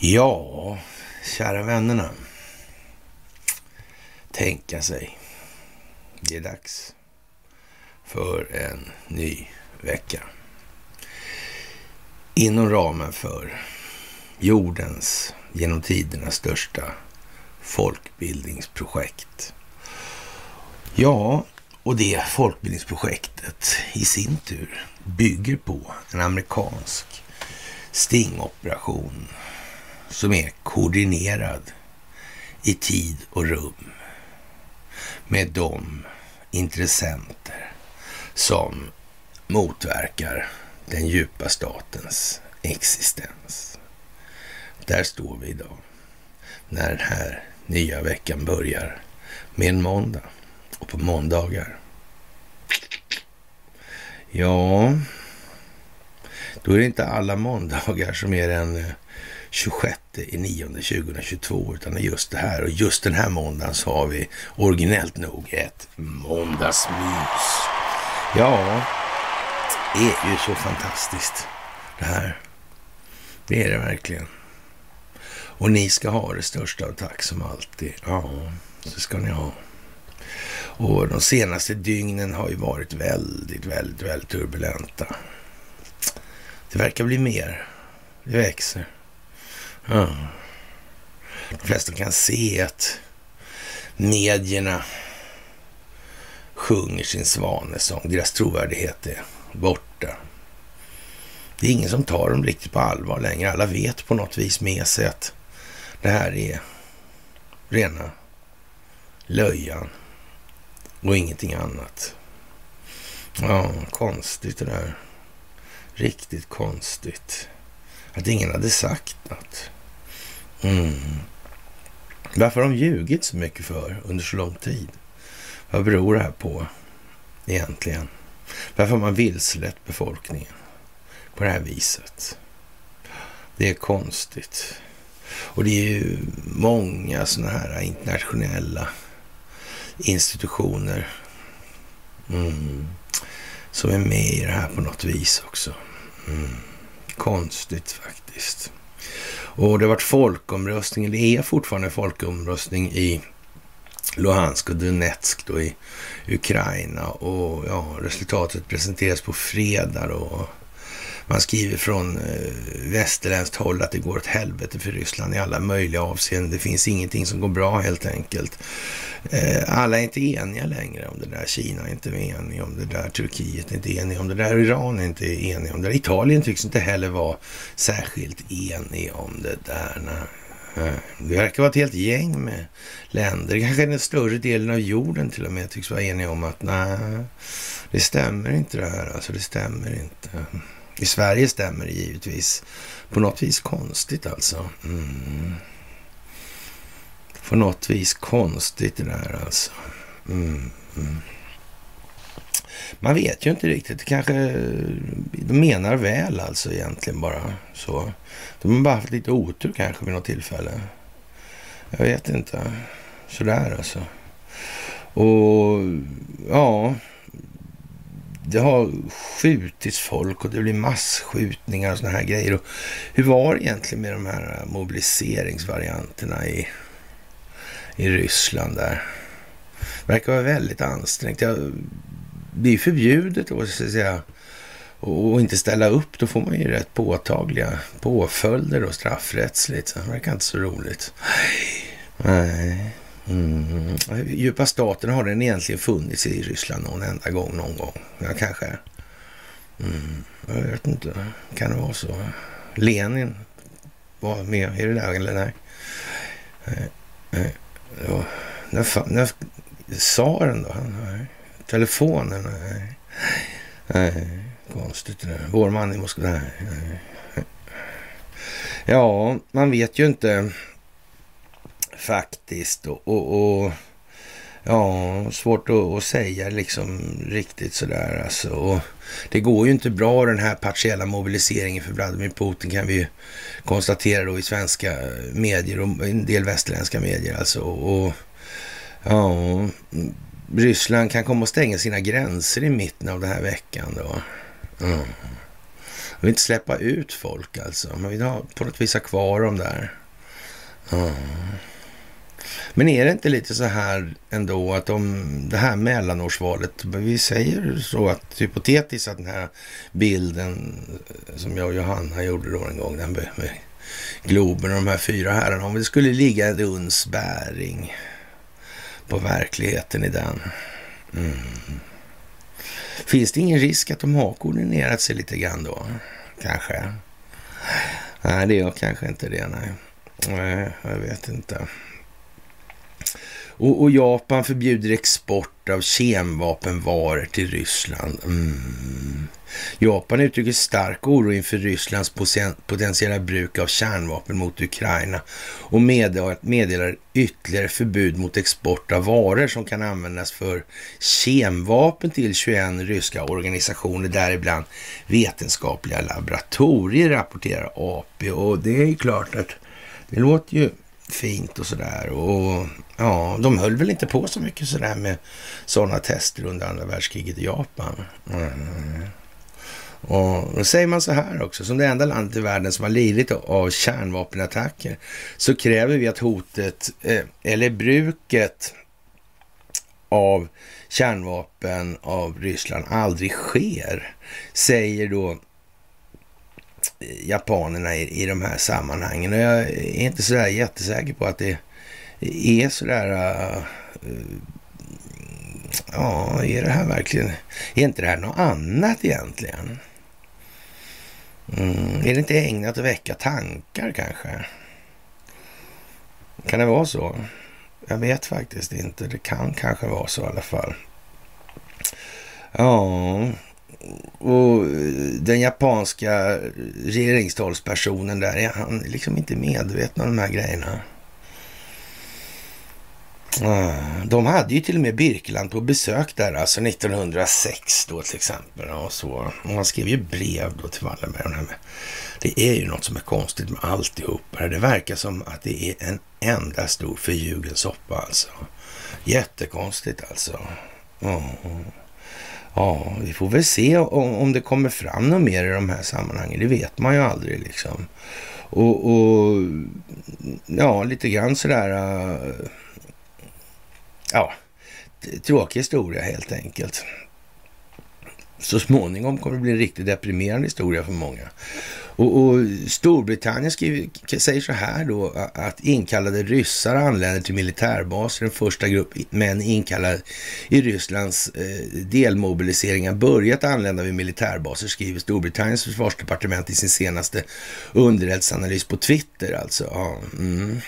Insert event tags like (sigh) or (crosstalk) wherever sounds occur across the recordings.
Ja, kära vännerna. Tänka sig. Det är dags för en ny vecka. Inom ramen för jordens genom tiderna största folkbildningsprojekt. Ja, och det folkbildningsprojektet i sin tur bygger på en amerikansk stingoperation som är koordinerad i tid och rum med de intressenter som motverkar den djupa statens existens. Där står vi idag när den här nya veckan börjar med en måndag och på måndagar. Ja, då är det inte alla måndagar som är den eh, 26 i 9 2022 utan just det här och just den här måndagen så har vi originellt nog ett måndagsmys. Ja, det är ju så fantastiskt det här. Det är det verkligen. Och ni ska ha det största av tack som alltid. Ja, så ska ni ha. Och de senaste dygnen har ju varit väldigt, väldigt, väldigt turbulenta. Det verkar bli mer. Det växer. Ja. De flesta kan se att medierna sjunger sin svanesång. Deras trovärdighet är borta. Det är ingen som tar dem riktigt på allvar längre. Alla vet på något vis med sig att det här är rena löjan och ingenting annat. Ja, konstigt det där. Riktigt konstigt. Att ingen hade sagt något. Mm. Varför har de ljugit så mycket för under så lång tid? Vad beror det här på egentligen? Varför har man vilselett befolkningen på det här viset? Det är konstigt. Och det är ju många sådana här internationella institutioner mm, som är med i det här på något vis också. Mm. Konstigt faktiskt. Och det har varit folkomröstning, det är fortfarande folkomröstning i Luhansk och Donetsk då i Ukraina och ja, resultatet presenteras på fredag då. Man skriver från eh, västerländskt håll att det går åt helvete för Ryssland i alla möjliga avseenden. Det finns ingenting som går bra helt enkelt. Eh, alla är inte eniga längre om det där. Kina är inte eniga om det där. Turkiet är inte eniga om det där. Iran är inte eniga om det där. Italien tycks inte heller vara särskilt enig om det där. Eh, det verkar vara ett helt gäng med länder, kanske den större delen av jorden till och med, tycks vara eniga om att nej, det stämmer inte det här. Alltså det stämmer inte. I Sverige stämmer det givetvis. På något vis konstigt alltså. Mm. På något vis konstigt det där alltså. Mm. Mm. Man vet ju inte riktigt. Det kanske de menar väl alltså egentligen bara så. De har bara haft lite otur kanske vid något tillfälle. Jag vet inte. Sådär alltså. Och ja, det har skjutits folk och det blir massskjutningar och såna här grejer. Och hur var det egentligen med de här eh, mobiliseringsvarianterna i, i Ryssland där? Det verkar vara väldigt ansträngt. Det är förbjudet då, så att säga och inte ställa upp, då får man ju rätt påtagliga påföljder och straffrättsligt. det verkar inte så roligt. Nej. Mm. Djupa staten, har den egentligen funnits i Ryssland någon enda gång någon gång? Ja, kanske. Mm. Jag vet inte. Kan det vara så? Lenin var med i det där, eller nej? nej. Ja. När, när, tsaren då? Nej. Telefonen? Nej. nej. Konstigt det där. Vår man i Moskva? Nej. nej. Ja, man vet ju inte faktiskt. Och, och, och ja, svårt att, att, säga liksom riktigt sådär alltså. Och det går ju inte bra den här partiella mobiliseringen för Vladimir Putin kan vi ju konstatera då i svenska medier och en del västerländska medier alltså. Och ja, Ryssland kan komma att stänga sina gränser i mitten av den här veckan då. Mm. De vill inte släppa ut folk alltså. Man vill ha, på något vis ha kvar dem där. Mm. Men är det inte lite så här ändå att om det här mellanårsvalet, vi säger så att hypotetiskt att den här bilden eh, som jag och Johanna gjorde då en gång, den med Globen och de här fyra herrarna, om det skulle ligga ett uns bäring på verkligheten i den. Mm. Finns det ingen risk att de har koordinerat sig lite grann då? Kanske. Nej, det gör kanske inte det. Nej, nej jag vet inte. Och, och, Japan förbjuder export av kemvapenvaror till Ryssland. Mm. Japan uttrycker stark oro inför Rysslands potentiella bruk av kärnvapen mot Ukraina och meddelar ytterligare förbud mot export av varor som kan användas för kemvapen till 21 ryska organisationer, däribland vetenskapliga laboratorier, rapporterar AP. Och det är ju klart att det låter ju fint och sådär. Och ja, de höll väl inte på så mycket sådär med sådana tester under andra världskriget i Japan. Mm. Och då säger man så här också, som det enda landet i världen som har lidit av kärnvapenattacker så kräver vi att hotet, eh, eller bruket av kärnvapen av Ryssland aldrig sker, säger då japanerna i, i de här sammanhangen. Och jag är inte sådär jättesäker på att det är sådär... Uh, äh, äh, ja, är det här verkligen... Är inte det här något annat egentligen? Mm, är det inte ägnat att väcka tankar kanske? Kan det vara så? Jag vet faktiskt inte. Det kan kanske vara så i alla fall. Ja, och eh, den japanska regeringstalspersonen där, han är liksom inte medveten om de här grejerna. Ah, de hade ju till och med Birkeland på besök där, alltså 1906 då till exempel. Och så. Och han skrev ju brev då till Wallenberg. Det är ju något som är konstigt med alltihop. Det verkar som att det är en enda stor förljugen soppa alltså. Jättekonstigt alltså. Mm. Ja, vi får väl se om, om det kommer fram något mer i de här sammanhangen. Det vet man ju aldrig liksom. Och, och ja, lite grann sådär... Äh, ja, tråkig historia helt enkelt. Så småningom kommer det bli en riktigt deprimerande historia för många. Och, och Storbritannien skriver, säger så här då att inkallade ryssar anländer till militärbaser. Den första grupp män inkallade i Rysslands eh, delmobilisering har börjat anlända vid militärbaser, skriver Storbritanniens försvarsdepartement i sin senaste underrättelseanalys på Twitter. Alltså. Ja, mm.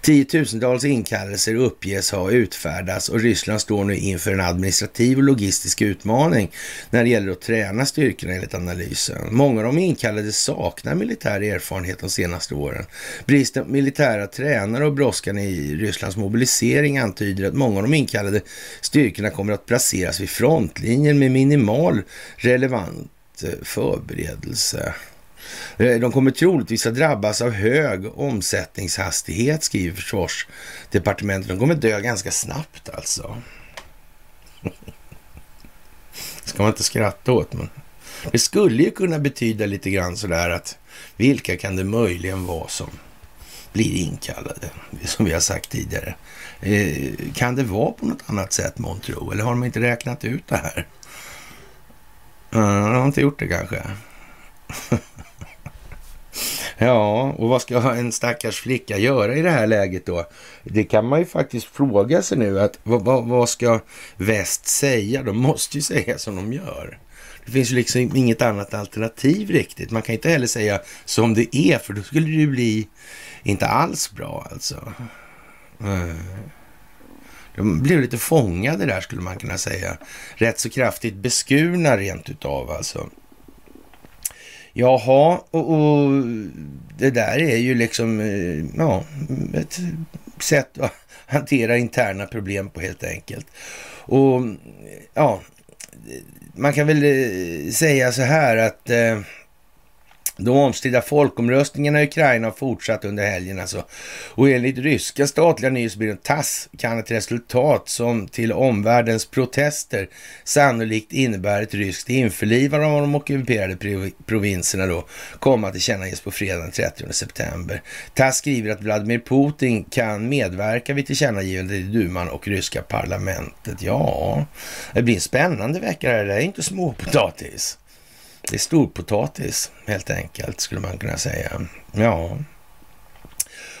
Tiotusentals inkallelser uppges ha utfärdats och Ryssland står nu inför en administrativ och logistisk utmaning när det gäller att träna styrkorna enligt analysen. Många av de inkallade saknar militär erfarenhet de senaste åren. Bristen på militära tränare och brådskan i Rysslands mobilisering antyder att många av de inkallade styrkorna kommer att placeras vid frontlinjen med minimal relevant eh, förberedelse. Eh, de kommer troligtvis att drabbas av hög omsättningshastighet, skriver försvarsdepartementet. De kommer dö ganska snabbt alltså. (laughs) ska man inte skratta åt, men det skulle ju kunna betyda lite grann sådär att vilka kan det möjligen vara som blir inkallade, som vi har sagt tidigare. Eh, kan det vara på något annat sätt, månntro? Eller har de inte räknat ut det här? Eh, uh, de har inte gjort det kanske. (laughs) Ja, och vad ska en stackars flicka göra i det här läget då? Det kan man ju faktiskt fråga sig nu. att Vad, vad, vad ska väst säga? De måste ju säga som de gör. Det finns ju liksom inget annat alternativ riktigt. Man kan inte heller säga som det är, för då skulle det ju bli inte alls bra alltså. Eh, de blev lite fångade där skulle man kunna säga. Rätt så kraftigt beskurna rent utav alltså. Jaha, och, och det där är ju liksom eh, ja, ett sätt att (laughs) hantera interna problem på helt enkelt. Och ja, man kan väl eh, säga så här att eh, de omstridda folkomröstningarna i Ukraina har fortsatt under helgen alltså. Och enligt ryska statliga nyhetsbyrån TASS kan ett resultat som till omvärldens protester sannolikt innebär ett ryskt införlivande av de ockuperade provinserna då komma att tillkännages på fredag den 30 september. TASS skriver att Vladimir Putin kan medverka vid tillkännagivandet i duman och ryska parlamentet. Ja, det blir en spännande vecka det här. Det är inte småpotatis. Det är storpotatis helt enkelt, skulle man kunna säga. Ja.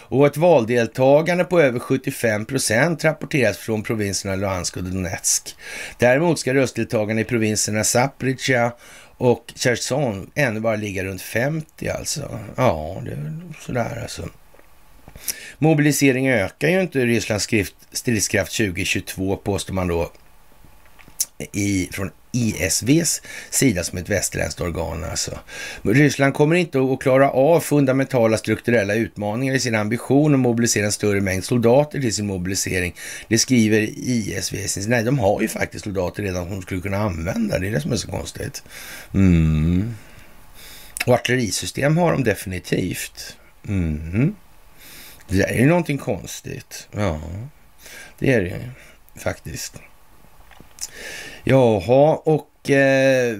Och ett valdeltagande på över 75 procent rapporteras från provinserna Luhansk och Donetsk. Däremot ska röstdeltagande i provinserna Zaporizjzja och Cherson ännu bara ligga runt 50 alltså. Ja, det är sådär alltså. Mobilisering ökar ju inte Rysslands stridskraft 2022 påstår man då i, från ISVs sida som ett västerländskt organ. Alltså. Ryssland kommer inte att klara av fundamentala strukturella utmaningar i sin ambition att mobilisera en större mängd soldater till sin mobilisering. Det skriver ISV. Nej, de har ju faktiskt soldater redan som de skulle kunna använda. Det är det som är så konstigt. Mm. Och artillerisystem har de definitivt. Mm. Det där är ju någonting konstigt. Ja, det är det faktiskt. Jaha, och eh,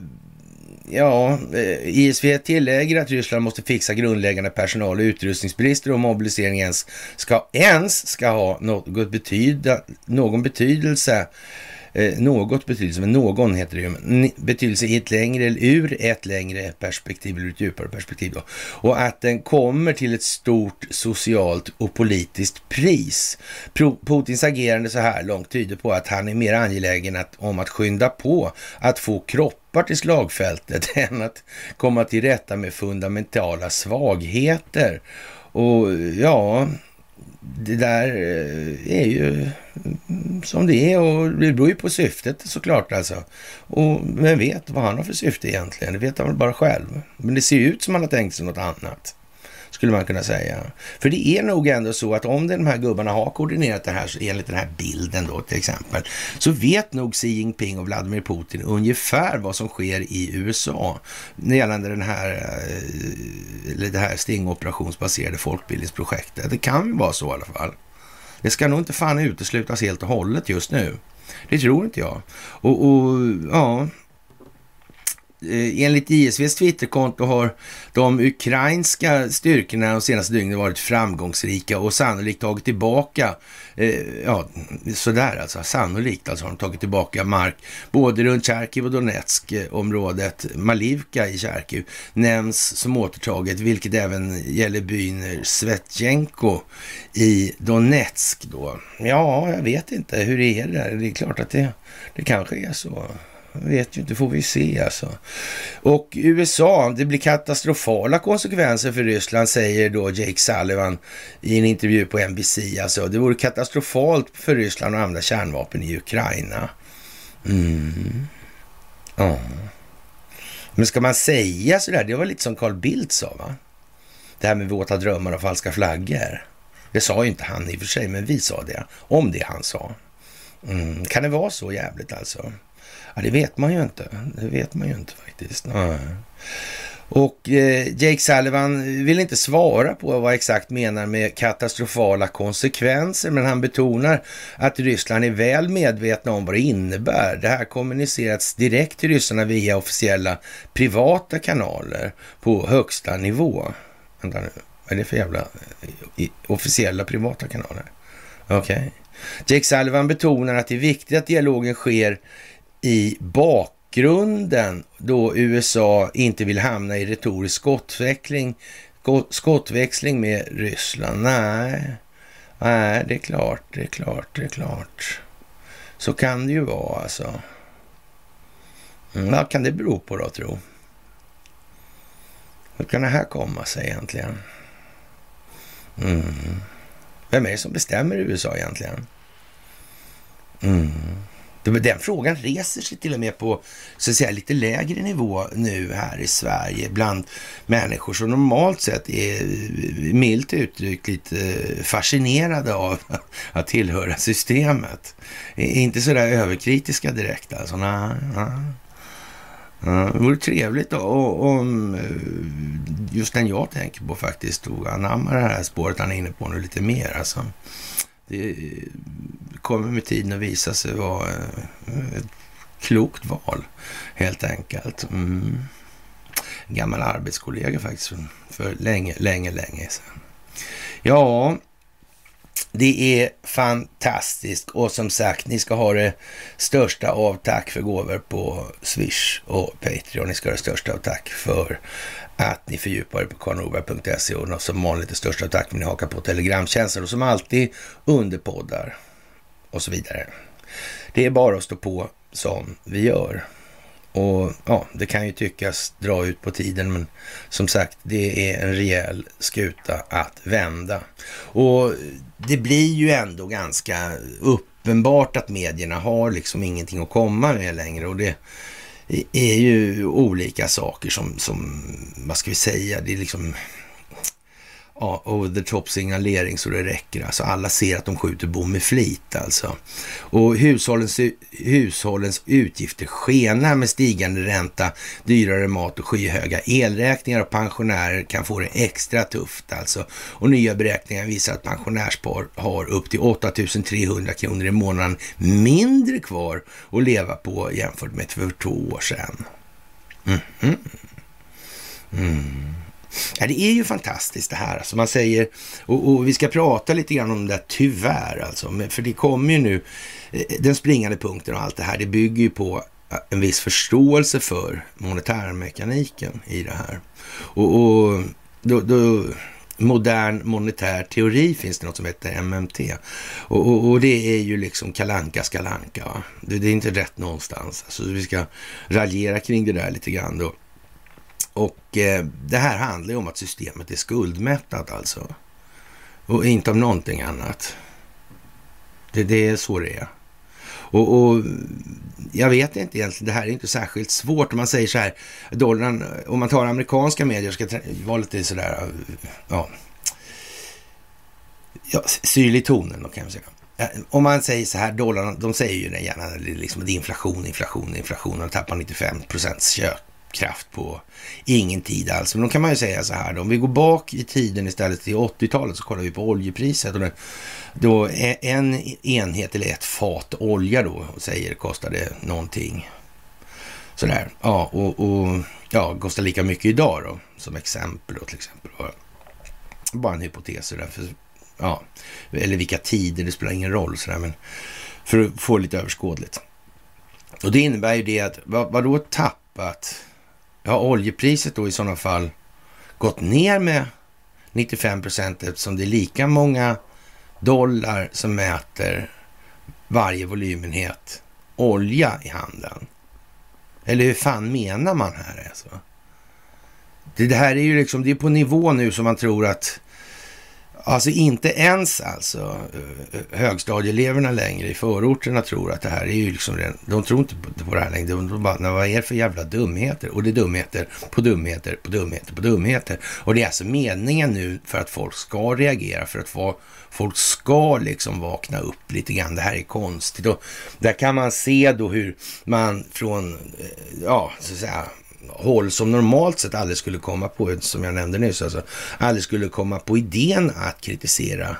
ja, eh, ISV tillägger att Ryssland måste fixa grundläggande personal och utrustningsbrister om mobiliseringen ens ska, ens ska ha något betyda, någon betydelse eh, något betydelse, men någon heter det ju, betydelse i ett längre, eller ur ett längre perspektiv, eller ett djupare perspektiv då. Och att den kommer till ett stort socialt och politiskt pris. Putins agerande så här långt tyder på att han är mer angelägen att, om att skynda på att få kroppar till slagfältet (laughs) än att komma till rätta med fundamentala svagheter. Och ja, det där eh, är ju som det är och det beror ju på syftet såklart alltså. Och vem vet vad han har för syfte egentligen? Det vet han väl bara själv. Men det ser ju ut som han har tänkt sig något annat skulle man kunna säga. För det är nog ändå så att om de här gubbarna har koordinerat det här enligt den här bilden då till exempel, så vet nog Xi Jinping och Vladimir Putin ungefär vad som sker i USA gällande den här, eh, det här stingoperationsbaserade folkbildningsprojektet. Det kan vara så i alla fall. Det ska nog inte fan uteslutas helt och hållet just nu. Det tror inte jag. Och, och ja, Eh, enligt ISVs Twitterkonto har de ukrainska styrkorna de senaste dygnen varit framgångsrika och sannolikt tagit tillbaka, eh, ja sådär alltså, sannolikt alltså har de tagit tillbaka mark både runt Charkiv och Donetsk-området. Eh, Malivka i Charkiv nämns som återtaget, vilket även gäller byn eh, Svetjenko i Donetsk då. Ja, jag vet inte, hur är det där? Det är klart att det, det kanske är så vet ju inte, får vi se alltså. Och USA, det blir katastrofala konsekvenser för Ryssland, säger då Jake Sullivan i en intervju på NBC. Alltså, det vore katastrofalt för Ryssland att använda kärnvapen i Ukraina. Mm. Ja. Men ska man säga sådär, det var lite som Carl Bildt sa va? Det här med våta drömmar och falska flaggor. Det sa ju inte han i och för sig, men vi sa det. Om det han sa. Mm. Kan det vara så jävligt alltså? Ja, det vet man ju inte. Det vet man ju inte faktiskt. Nej. Och eh, Jake Sullivan vill inte svara på vad exakt menar med katastrofala konsekvenser, men han betonar att Ryssland är väl medvetna om vad det innebär. Det här kommunicerats direkt till ryssarna via officiella privata kanaler på högsta nivå. Vänta nu, vad är det för jävla eh, officiella privata kanaler? Okej. Okay. Jake Sullivan betonar att det är viktigt att dialogen sker i bakgrunden då USA inte vill hamna i retorisk skottväxling, skottväxling med Ryssland. Nej, nej, det är klart, det är klart, det är klart. Så kan det ju vara alltså. Mm, vad kan det bero på då, tro? Hur kan det här komma sig egentligen? Mm. Vem är det som bestämmer i USA egentligen? Mm. Den frågan reser sig till och med på så att säga, lite lägre nivå nu här i Sverige bland människor som normalt sett är milt uttryckt lite fascinerade av (laughs) att tillhöra systemet. Inte så där överkritiska direkt alltså. Nej, nej. Ja, det vore trevligt då, om mm, just den jag tänker på faktiskt tog anammar det här spåret han är inne på nu lite mer. Alltså, det kommer med tiden att visa sig vara eh, ett klokt val helt enkelt. Mm. En gammal arbetskollega faktiskt för länge, länge, länge sedan. Ja, det är fantastiskt och som sagt, ni ska ha det största av tack för gåvor på Swish och Patreon. Ni ska ha det största av tack för att ni fördjupar er på karlnorberg.se och som vanligt det största av tack för att ni hakar på Telegramtjänsten och som alltid underpoddar och så vidare. Det är bara att stå på som vi gör. Och ja, det kan ju tyckas dra ut på tiden, men som sagt, det är en rejäl skuta att vända. Och det blir ju ändå ganska uppenbart att medierna har liksom ingenting att komma med längre och det är ju olika saker som, som vad ska vi säga, det är liksom ja, over the top signalering så det räcker. Alltså alla ser att de skjuter bom med flit alltså. Och hushållens, hushållens utgifter skenar med stigande ränta, dyrare mat och skyhöga elräkningar och pensionärer kan få det extra tufft alltså. Och nya beräkningar visar att pensionärspar har upp till 8300 kronor i månaden mindre kvar att leva på jämfört med för två år sedan. Mhm. Mm. -hmm. mm. Ja, det är ju fantastiskt det här. Alltså man säger, och, och, vi ska prata lite grann om det där tyvärr alltså. För det kommer ju nu, eh, den springande punkten och allt det här, det bygger ju på eh, en viss förståelse för monetärmekaniken i det här. Och, och då, då, modern monetär teori finns det något som heter MMT. Och, och, och det är ju liksom kalanka skalanka. Det, det, är inte rätt någonstans. Alltså vi ska raljera kring det där lite grann då. Och eh, det här handlar ju om att systemet är skuldmättat alltså. Och inte om någonting annat. Det, det är så det är. Och, och, jag vet inte egentligen, det här är inte särskilt svårt. Om man säger så här, dollarn, om man tar amerikanska medier, ska vara lite sådär, ja, ja syrlig tonen då kan jag säga. Om man säger så här, dollarn, de säger ju det gärna, liksom, det är liksom inflation, inflation, inflation, och tappar 95 procents köp kraft på ingen tid alls. Men då kan man ju säga så här då, om vi går bak i tiden istället till 80-talet så kollar vi på oljepriset. Och det, då en enhet eller ett fat olja då, säger kostade någonting. Sådär, ja, och, och ja, kostar lika mycket idag då, som exempel då till exempel. Bara en hypotes sådär, för, ja, eller vilka tider, det spelar ingen roll sådär, men för att få lite överskådligt. Och det innebär ju det att, vad, vad då tappat har oljepriset då i sådana fall gått ner med 95 procent eftersom det är lika många dollar som mäter varje volymenhet olja i handeln. Eller hur fan menar man här alltså? Det, det här är ju liksom, det är på nivå nu som man tror att Alltså inte ens alltså högstadieeleverna längre i förorterna tror att det här är ju liksom, de tror inte på det här längre. De bara, vad är det för jävla dumheter? Och det är dumheter på dumheter på dumheter på dumheter. Och det är alltså meningen nu för att folk ska reagera, för att folk ska liksom vakna upp lite grann. Det här är konstigt. Och där kan man se då hur man från, eh, ja, så att säga, håll som normalt sett aldrig skulle komma på, som jag nämnde nyss, alltså, aldrig skulle komma på idén att kritisera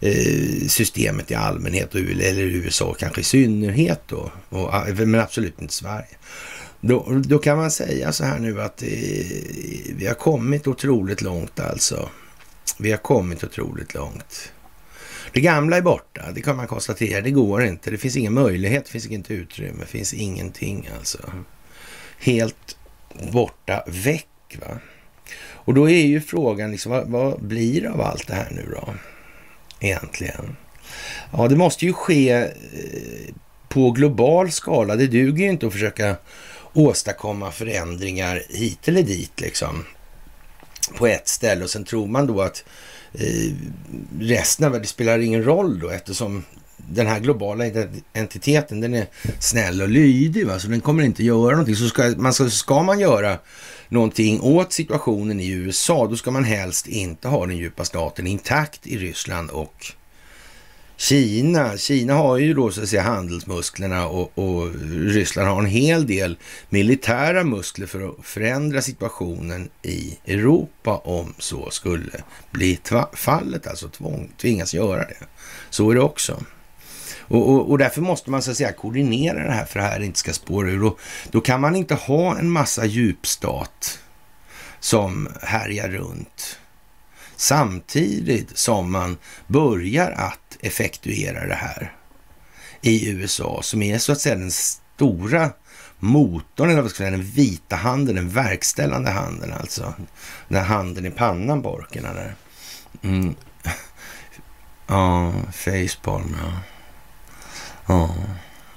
eh, systemet i allmänhet, eller USA kanske i synnerhet då, och, men absolut inte Sverige. Då, då kan man säga så här nu att eh, vi har kommit otroligt långt alltså. Vi har kommit otroligt långt. Det gamla är borta, det kan man konstatera. Det går inte. Det finns ingen möjlighet, det finns inget utrymme, det finns ingenting alltså. Helt borta väck. Va? Och då är ju frågan, liksom, vad, vad blir det av allt det här nu då? Egentligen. Ja, det måste ju ske eh, på global skala. Det duger ju inte att försöka åstadkomma förändringar hit eller dit liksom på ett ställe och sen tror man då att eh, resten av det spelar ingen roll då eftersom den här globala entiteten, den är snäll och lydig, va? så den kommer inte göra någonting. Så ska man, ska man göra någonting åt situationen i USA, då ska man helst inte ha den djupa staten intakt i Ryssland och Kina, Kina har ju då så att säga handelsmusklerna och, och Ryssland har en hel del militära muskler för att förändra situationen i Europa om så skulle bli fallet, alltså tvång, tvingas göra det. Så är det också. Och, och, och, därför måste man så att säga koordinera det här för att det här inte ska spåra ur. Och då kan man inte ha en massa djupstat som härjar runt samtidigt som man börjar att effektuera det här i USA som är så att säga den stora motorn, eller vad ska jag säga, den vita handen, den verkställande handen. alltså. Den handen i pannan på orkerna där. Mm. (laughs) Ja, facepalm ja. Ja,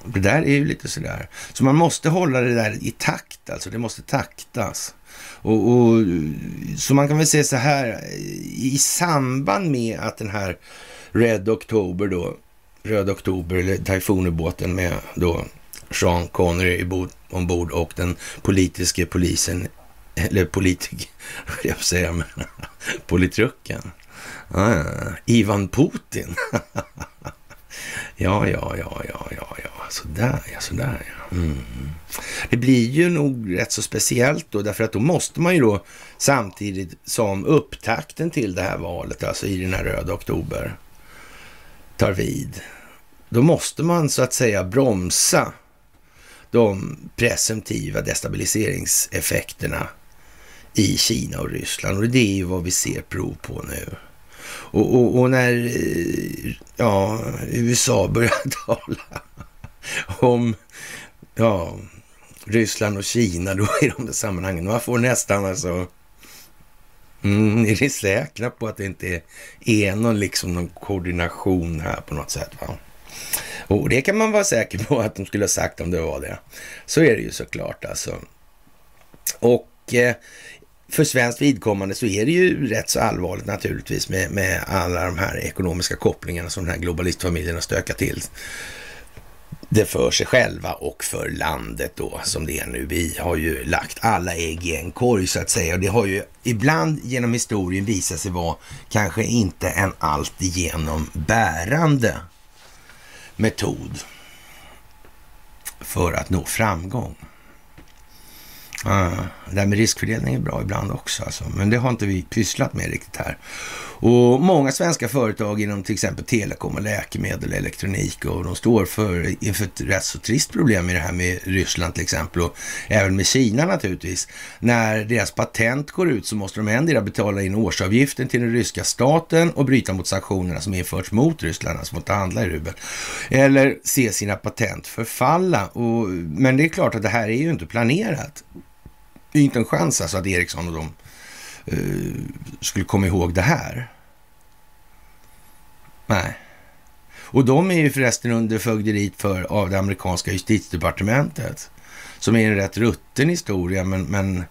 det där är ju lite sådär. Så man måste hålla det där i takt, alltså. Det måste taktas. Och, och, så man kan väl säga så här, i samband med att den här Red October då, Röd Oktober eller Typhonubåten med då Sean Connery ombord och den politiska polisen, eller politik, (laughs) jag får säga, men (laughs) politrucken. Ah, Ivan Putin. (laughs) Ja, ja, ja, ja, ja, ja, sådär ja, sådär ja. Mm. Det blir ju nog rätt så speciellt då, därför att då måste man ju då samtidigt som upptakten till det här valet, alltså i den här röda oktober, tar vid. Då måste man så att säga bromsa de presumtiva destabiliseringseffekterna i Kina och Ryssland. Och det är ju vad vi ser prov på nu. Och, och, och, när eh, ja, USA börjar (laughs) tala om ja, Ryssland och Kina då i de där sammanhangen. Man får nästan alltså... Mm, är ni säkra på att det inte är någon, liksom, någon koordination här på något sätt? Va? Och det kan man vara säker på att de skulle ha sagt om det var det. Så är det ju såklart alltså. Och eh, för svenskt vidkommande så är det ju rätt så allvarligt naturligtvis med, med alla de här ekonomiska kopplingarna som den här globalistfamiljen har stökat till. Det för sig själva och för landet då som det är nu. Vi har ju lagt alla ägg i en korg så att säga och det har ju ibland genom historien visat sig vara kanske inte en alltigenom bärande metod för att nå framgång. Det här med riskfördelning är bra ibland också, alltså. men det har inte vi pysslat med riktigt här. Och Många svenska företag inom till exempel telekom och läkemedel och elektronik och de står för, inför ett rätt så trist problem i det här med Ryssland till exempel och även med Kina naturligtvis. När deras patent går ut så måste de ändå betala in årsavgiften till den ryska staten och bryta mot sanktionerna som införts mot Ryssland, alltså mot att handla i rubel. Eller se sina patent förfalla. Och, men det är klart att det här är ju inte planerat. Det är inte en chans alltså att Ericsson och de uh, skulle komma ihåg det här. Nej. Och de är ju förresten under fögderiet för, av det amerikanska justitiedepartementet. Som är en rätt rutten historia, men, men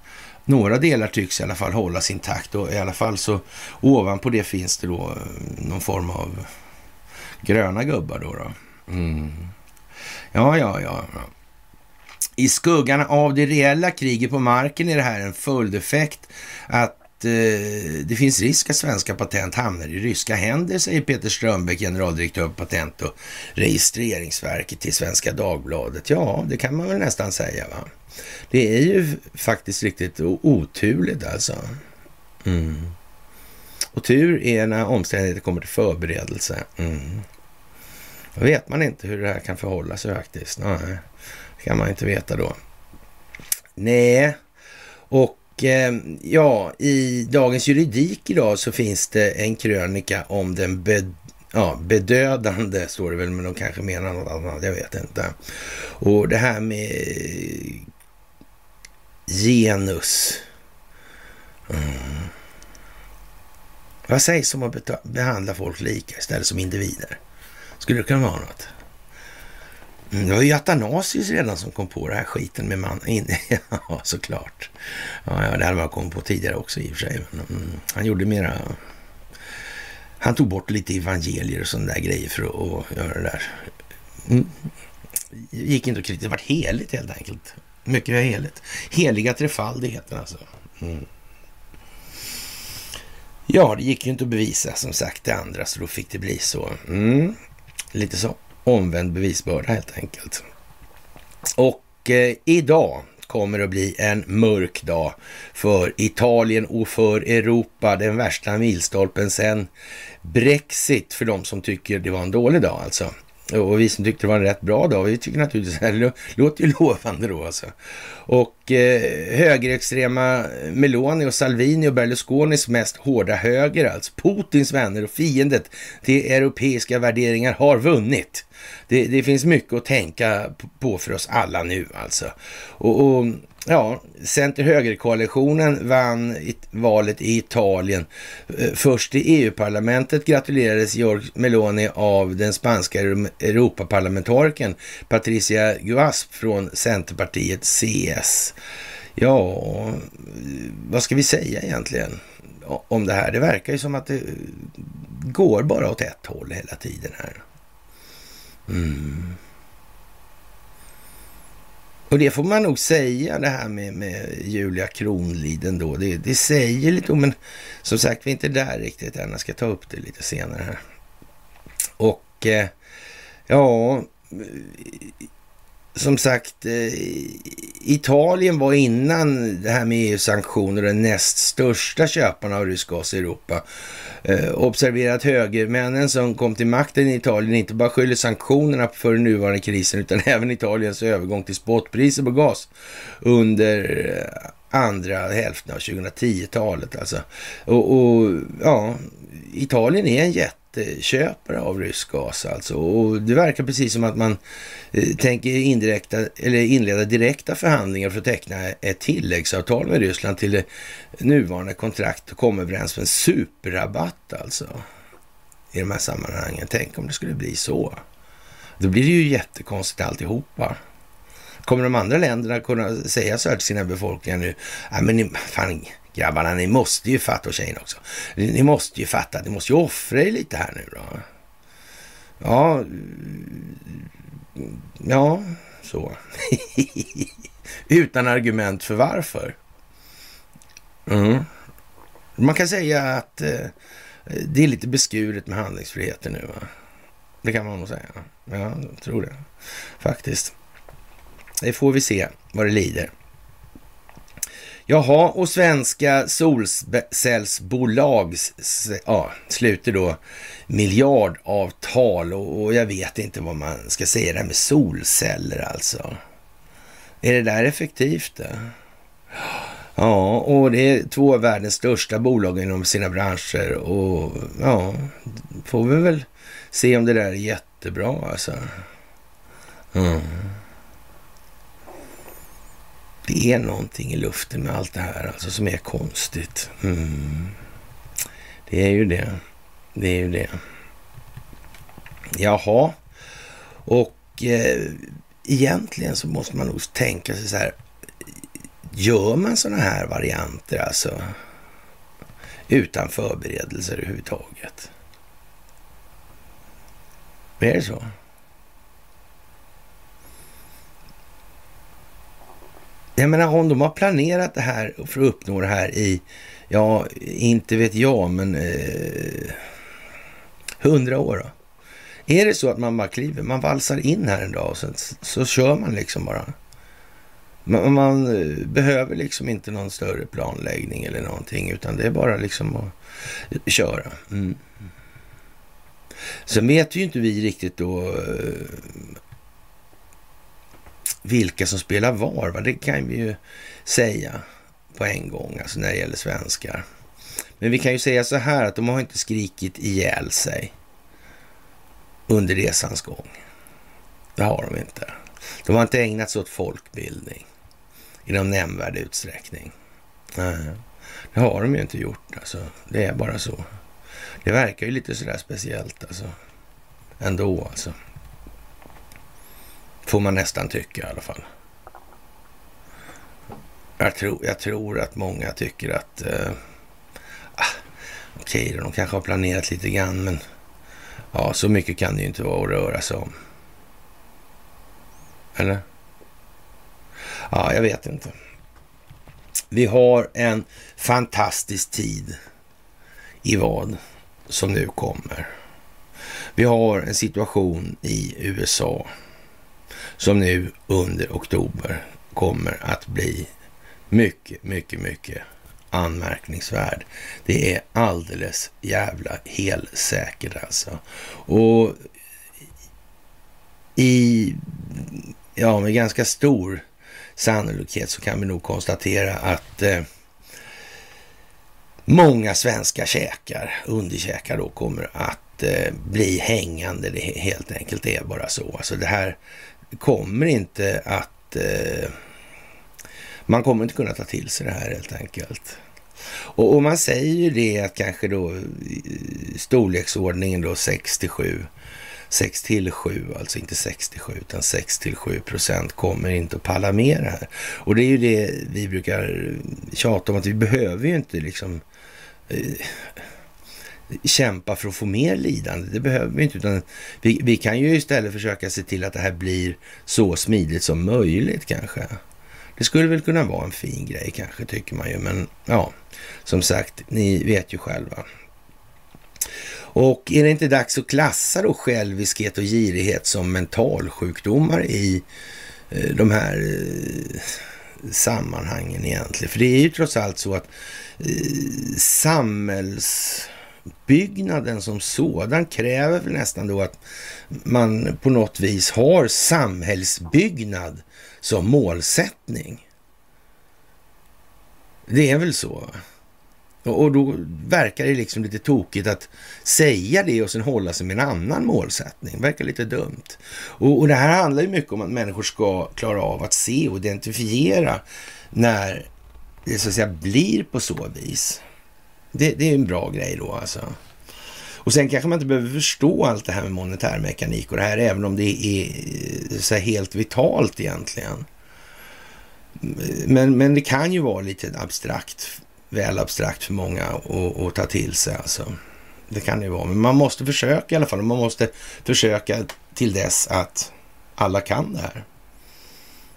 några delar tycks i alla fall hållas intakt. Och i alla fall så ovanpå det finns det då eh, någon form av gröna gubbar då. då. Mm. Ja, ja, ja. I skuggan av det reella kriget på marken är det här en följdeffekt att eh, det finns risk att svenska patent hamnar i ryska händer, säger Peter Strömbäck, generaldirektör på Patent och registreringsverket till Svenska Dagbladet. Ja, det kan man väl nästan säga. va? Det är ju faktiskt riktigt oturligt alltså. Mm. Och tur är när omständigheter kommer till förberedelse. Mm. Då vet man inte hur det här kan förhålla sig faktiskt. Nej, kan man inte veta då. Nej, och Eh, ja, i Dagens Juridik idag så finns det en krönika om den bed, ja, bedödande, står det väl, men de kanske menar något annat, jag vet inte. Och det här med genus. Mm. Vad sägs om att behandla folk lika istället som individer? Skulle det kunna vara något? Mm, det var ju Atanasius redan som kom på den här skiten med man. (laughs) ja, såklart. Ja, ja, det hade man kommit på tidigare också i och för sig. Men, mm, han gjorde mera... Han tog bort lite evangelier och sådana där grejer för att, att göra det där. Mm. Gick inte att kritisera. Det var heligt helt enkelt. Mycket heligt. Heliga trefaldigheten alltså. Mm. Ja, det gick ju inte att bevisa som sagt det andra, så då fick det bli så. Mm. Lite så omvänd bevisbörda helt enkelt. Och eh, idag kommer att bli en mörk dag för Italien och för Europa. Den värsta milstolpen sen Brexit för de som tycker det var en dålig dag alltså. Och vi som tyckte det var en rätt bra dag, vi tycker naturligtvis det låter ju lovande då alltså. Och eh, högerextrema Meloni och Salvini och Berlusconis mest hårda höger, alltså Putins vänner och fiendet till europeiska värderingar har vunnit. Det, det finns mycket att tänka på för oss alla nu alltså. Och, och Ja, center-höger-koalitionen vann valet i Italien. Eh, först i EU-parlamentet gratulerades Georg Meloni av den spanska Europaparlamentarikern Patricia Guasp från Centerpartiet CS. Ja, vad ska vi säga egentligen om det här? Det verkar ju som att det eh, går bara åt ett håll hela tiden här. Mm. Och det får man nog säga det här med, med Julia Kronlid ändå. Det, det säger lite om, men som sagt vi är inte där riktigt än. Jag ska ta upp det lite senare här. Och eh, ja, som sagt, eh, Italien var innan det här med EU-sanktioner den näst största köparen av rysk gas i Europa. Eh, observera att högermännen som kom till makten i Italien inte bara skyller sanktionerna för den nuvarande krisen utan (laughs) även Italiens övergång till spotpriser på gas under eh, andra hälften av 2010-talet. Alltså. Och, och ja, Italien är en jätte köpare av rysk gas alltså. Och det verkar precis som att man eh, tänker indirekta, eller inleda direkta förhandlingar för att teckna ett tilläggsavtal med Ryssland till det nuvarande kontrakt och komma överens med en superrabatt alltså. I de här sammanhangen. Tänk om det skulle bli så. Då blir det ju jättekonstigt alltihopa. Kommer de andra länderna kunna säga så här till sina befolkningar nu? Ja, men fan, grabbarna, ni måste ju fatta, och tjejerna också. Ni måste ju fatta, ni måste ju offra er lite här nu då. Ja, ja, så. (laughs) Utan argument för varför. Mm. Man kan säga att eh, det är lite beskuret med handlingsfriheten nu. Va? Det kan man nog säga. Ja, jag tror det faktiskt. Det får vi se vad det lider. Jaha, och svenska solcellsbolag ja, sluter då miljardavtal och, och jag vet inte vad man ska säga där med solceller alltså. Är det där effektivt? Det? Ja, och det är två av världens största bolag inom sina branscher och ja, får vi väl se om det där är jättebra alltså. Mm det är någonting i luften med allt det här alltså som är konstigt. Mm. Det är ju det. Det är ju det. Jaha, och eh, egentligen så måste man nog tänka sig så här. Gör man sådana här varianter alltså utan förberedelser överhuvudtaget? Är det så? Jag menar om de har planerat det här för att uppnå det här i, ja, inte vet jag, men eh, hundra eh, år då. Är det så att man bara kliver, man valsar in här en dag och sen så kör man liksom bara. Man, man, eh, behöver liksom inte någon större planläggning eller någonting, utan det är bara liksom att köra. Mm. Sen vet ju inte vi riktigt då eh, vilka som spelar var. Va? Det kan vi ju säga på en gång, alltså när det gäller svenskar. Men vi kan ju säga så här att de har inte skrikit ihjäl sig under resans gång. Det har de inte. De har inte ägnat sig åt folkbildning i någon nämnvärd utsträckning. Nej, det har de ju inte gjort. Alltså. Det är bara så. Det verkar ju lite sådär speciellt alltså. Ändå alltså. Får man nästan tycka i alla fall. Jag tror, jag tror att många tycker att eh, ah, okej, okay, de kanske har planerat lite grann, men ja, så mycket kan det ju inte vara att röra sig om. Eller? Ja, jag vet inte. Vi har en fantastisk tid i vad som nu kommer. Vi har en situation i USA som nu under oktober kommer att bli mycket, mycket, mycket anmärkningsvärd. Det är alldeles jävla helsäkert alltså. Och i, ja, med ganska stor sannolikhet så kan vi nog konstatera att eh, många svenska käkar, underkäkar då, kommer att eh, bli hängande. Det helt enkelt är bara så. Alltså det här kommer inte att... Eh, man kommer inte kunna ta till sig det här helt enkelt. Och, och man säger ju det att kanske då storleksordningen då 6 till 7 6 till 7, alltså inte 67 utan 6 till 7 procent kommer inte att palla med det här. Och det är ju det vi brukar tjata om att vi behöver ju inte liksom eh, kämpa för att få mer lidande. Det behöver vi inte, utan vi, vi kan ju istället försöka se till att det här blir så smidigt som möjligt kanske. Det skulle väl kunna vara en fin grej kanske, tycker man ju. Men ja, som sagt, ni vet ju själva. Och är det inte dags att klassa då själviskhet och girighet som mentalsjukdomar i eh, de här eh, sammanhangen egentligen? För det är ju trots allt så att eh, uppbyggnaden som sådan kräver väl nästan då att man på något vis har samhällsbyggnad som målsättning. Det är väl så? Och då verkar det liksom lite tokigt att säga det och sen hålla sig med en annan målsättning. Det verkar lite dumt. Och, och det här handlar ju mycket om att människor ska klara av att se och identifiera när det så att säga blir på så vis. Det, det är en bra grej då alltså. Och sen kanske man inte behöver förstå allt det här med monetärmekanik och det här, även om det är eh, så helt vitalt egentligen. Men, men det kan ju vara lite abstrakt väl abstrakt för många att, ta till sig. Alltså. Det kan det ju vara. Men man måste försöka i alla fall. Man måste försöka till dess att alla kan det här.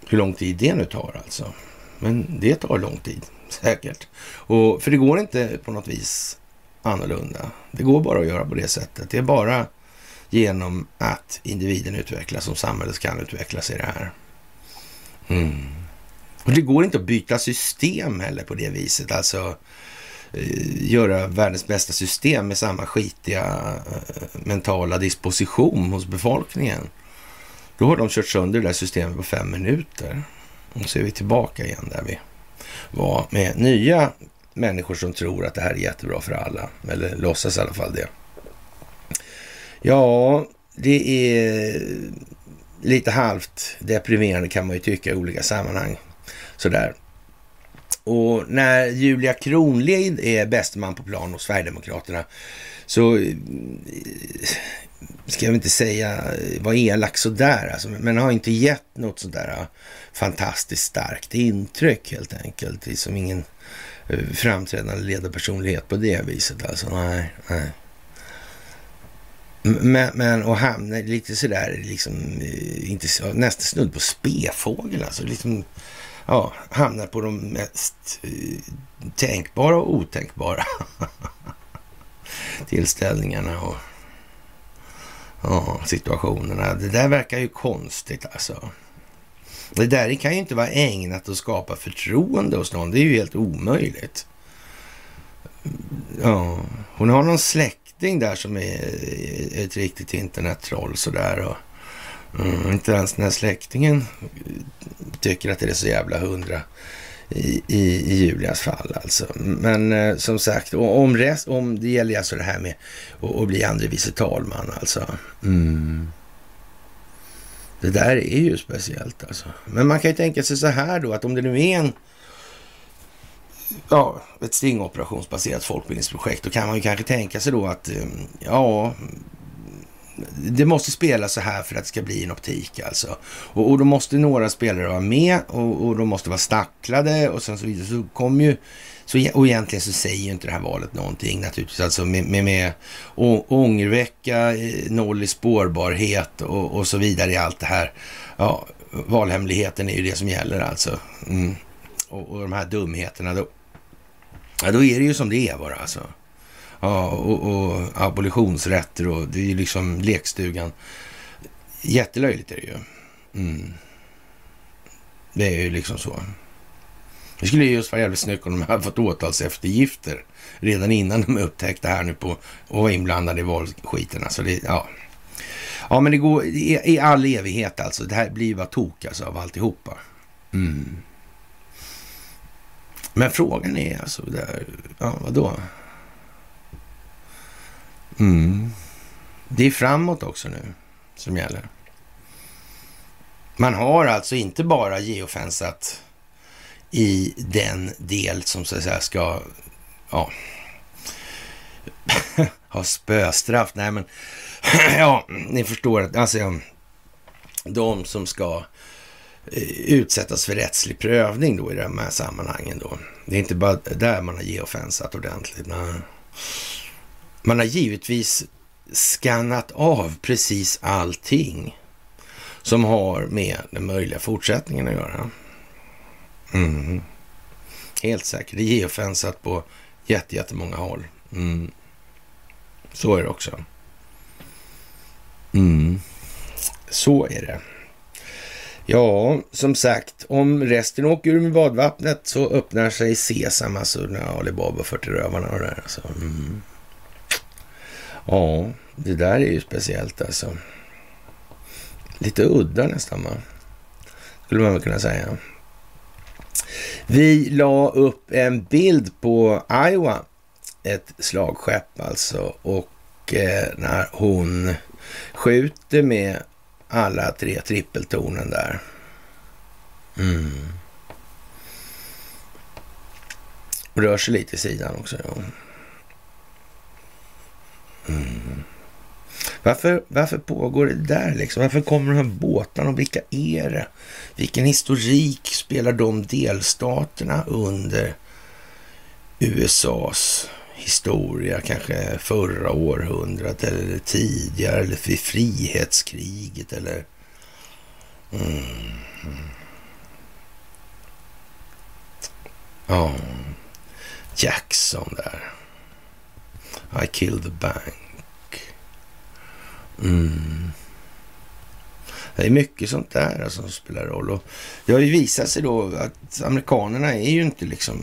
Hur lång tid det nu tar alltså. Men det tar lång tid, säkert. Och, för det går inte på något vis annorlunda. Det går bara att göra på det sättet. Det är bara genom att individen utvecklas som samhället kan utvecklas i det här. Mm. Och det går inte att byta system heller på det viset. Alltså eh, göra världens bästa system med samma skitiga eh, mentala disposition hos befolkningen. Då har de kört sönder det där systemet på fem minuter. Och så är vi tillbaka igen där vi var med nya människor som tror att det här är jättebra för alla. Eller låtsas i alla fall det. Ja, det är lite halvt deprimerande kan man ju tycka i olika sammanhang. Sådär. Och när Julia Kronlid är bäste man på plan hos Sverigedemokraterna så eh, ska jag inte säga eh, var elak sådär, alltså, men har inte gett något sådär eh, fantastiskt starkt intryck helt enkelt. Det är som ingen framträdande ledarpersonlighet på det viset alltså. Nej, nej. Men, men och hamna lite sådär, liksom, inte, nästan snudd på spefågel alltså. Liksom, ja, hamnar på de mest tänkbara och otänkbara (laughs) tillställningarna och ja, situationerna. Det där verkar ju konstigt alltså. Det där kan ju inte vara ägnat att skapa förtroende hos någon. Det är ju helt omöjligt. Ja, hon har någon släkting där som är ett riktigt internettroll sådär. Och Mm, inte ens den här släktingen tycker att det är så jävla hundra i, i, i Julias fall alltså. Men eh, som sagt, om, rest, om det gäller alltså det här med att, att bli andre vice talman alltså. Mm. Det där är ju speciellt alltså. Men man kan ju tänka sig så här då att om det nu är en ja, ett stingoperationsbaserat folkbildningsprojekt, då kan man ju kanske tänka sig då att eh, ja, det måste spela så här för att det ska bli en optik alltså. Och, och då måste några spelare vara med och, och de måste vara stacklade och sen så vidare. Så kommer ju, så, e- och egentligen så säger ju inte det här valet någonting naturligtvis. Alltså med, med, med ångervecka, eh, noll i spårbarhet och, och så vidare i allt det här. Ja, valhemligheten är ju det som gäller alltså. Mm. Och, och de här dumheterna då. Ja, då är det ju som det är bara alltså. Ja, och, och abolitionsrätter och det är ju liksom lekstugan. Jättelöjligt är det ju. Mm. Det är ju liksom så. Det skulle just vara jävligt snyggt om de hade fått åtalseftergifter redan innan de upptäckte här nu på och var inblandade i valskiten. Alltså det, ja. ja, men det går i, i all evighet alltså. Det här blir ju bara tok alltså av alltihopa. Mm. Men frågan är alltså, där, ja vadå? Mm. Det är framåt också nu som gäller. Man har alltså inte bara geofensat i den del som så att säga ska ja, (laughs) ha spöstraff. Nej, men (clears throat) ja, ni förstår. Alltså, de som ska eh, utsättas för rättslig prövning då i de här sammanhangen då. Det är inte bara där man har geofensat ordentligt. Nej. Man har givetvis skannat av precis allting som har med den möjliga fortsättningen att göra. Mm. Helt säkert. Det är geofensat på jättemånga håll. Mm. Så är det också. Mm. Så är det. Ja, som sagt, om resten åker ur med badvattnet så öppnar sig Sesam, alltså Alibaba för till rövarna och det där. Alltså. Mm. Ja, det där är ju speciellt alltså. Lite udda nästan, va? Skulle man väl kunna säga. Vi la upp en bild på Iowa, ett slagskepp alltså, och eh, när hon skjuter med alla tre trippeltornen där. Mm. Rör sig lite i sidan också. Ja. Mm. Varför, varför pågår det där liksom? Varför kommer de här båtarna och vilka är det? Vilken historik spelar de delstaterna under USAs historia, kanske förra århundradet eller tidigare, eller vid frihetskriget eller... Mm. Ja, Jackson där. I killed the bank. Mm. Det är mycket sånt där alltså, som spelar roll. Och det har ju visat sig då att amerikanerna är ju inte liksom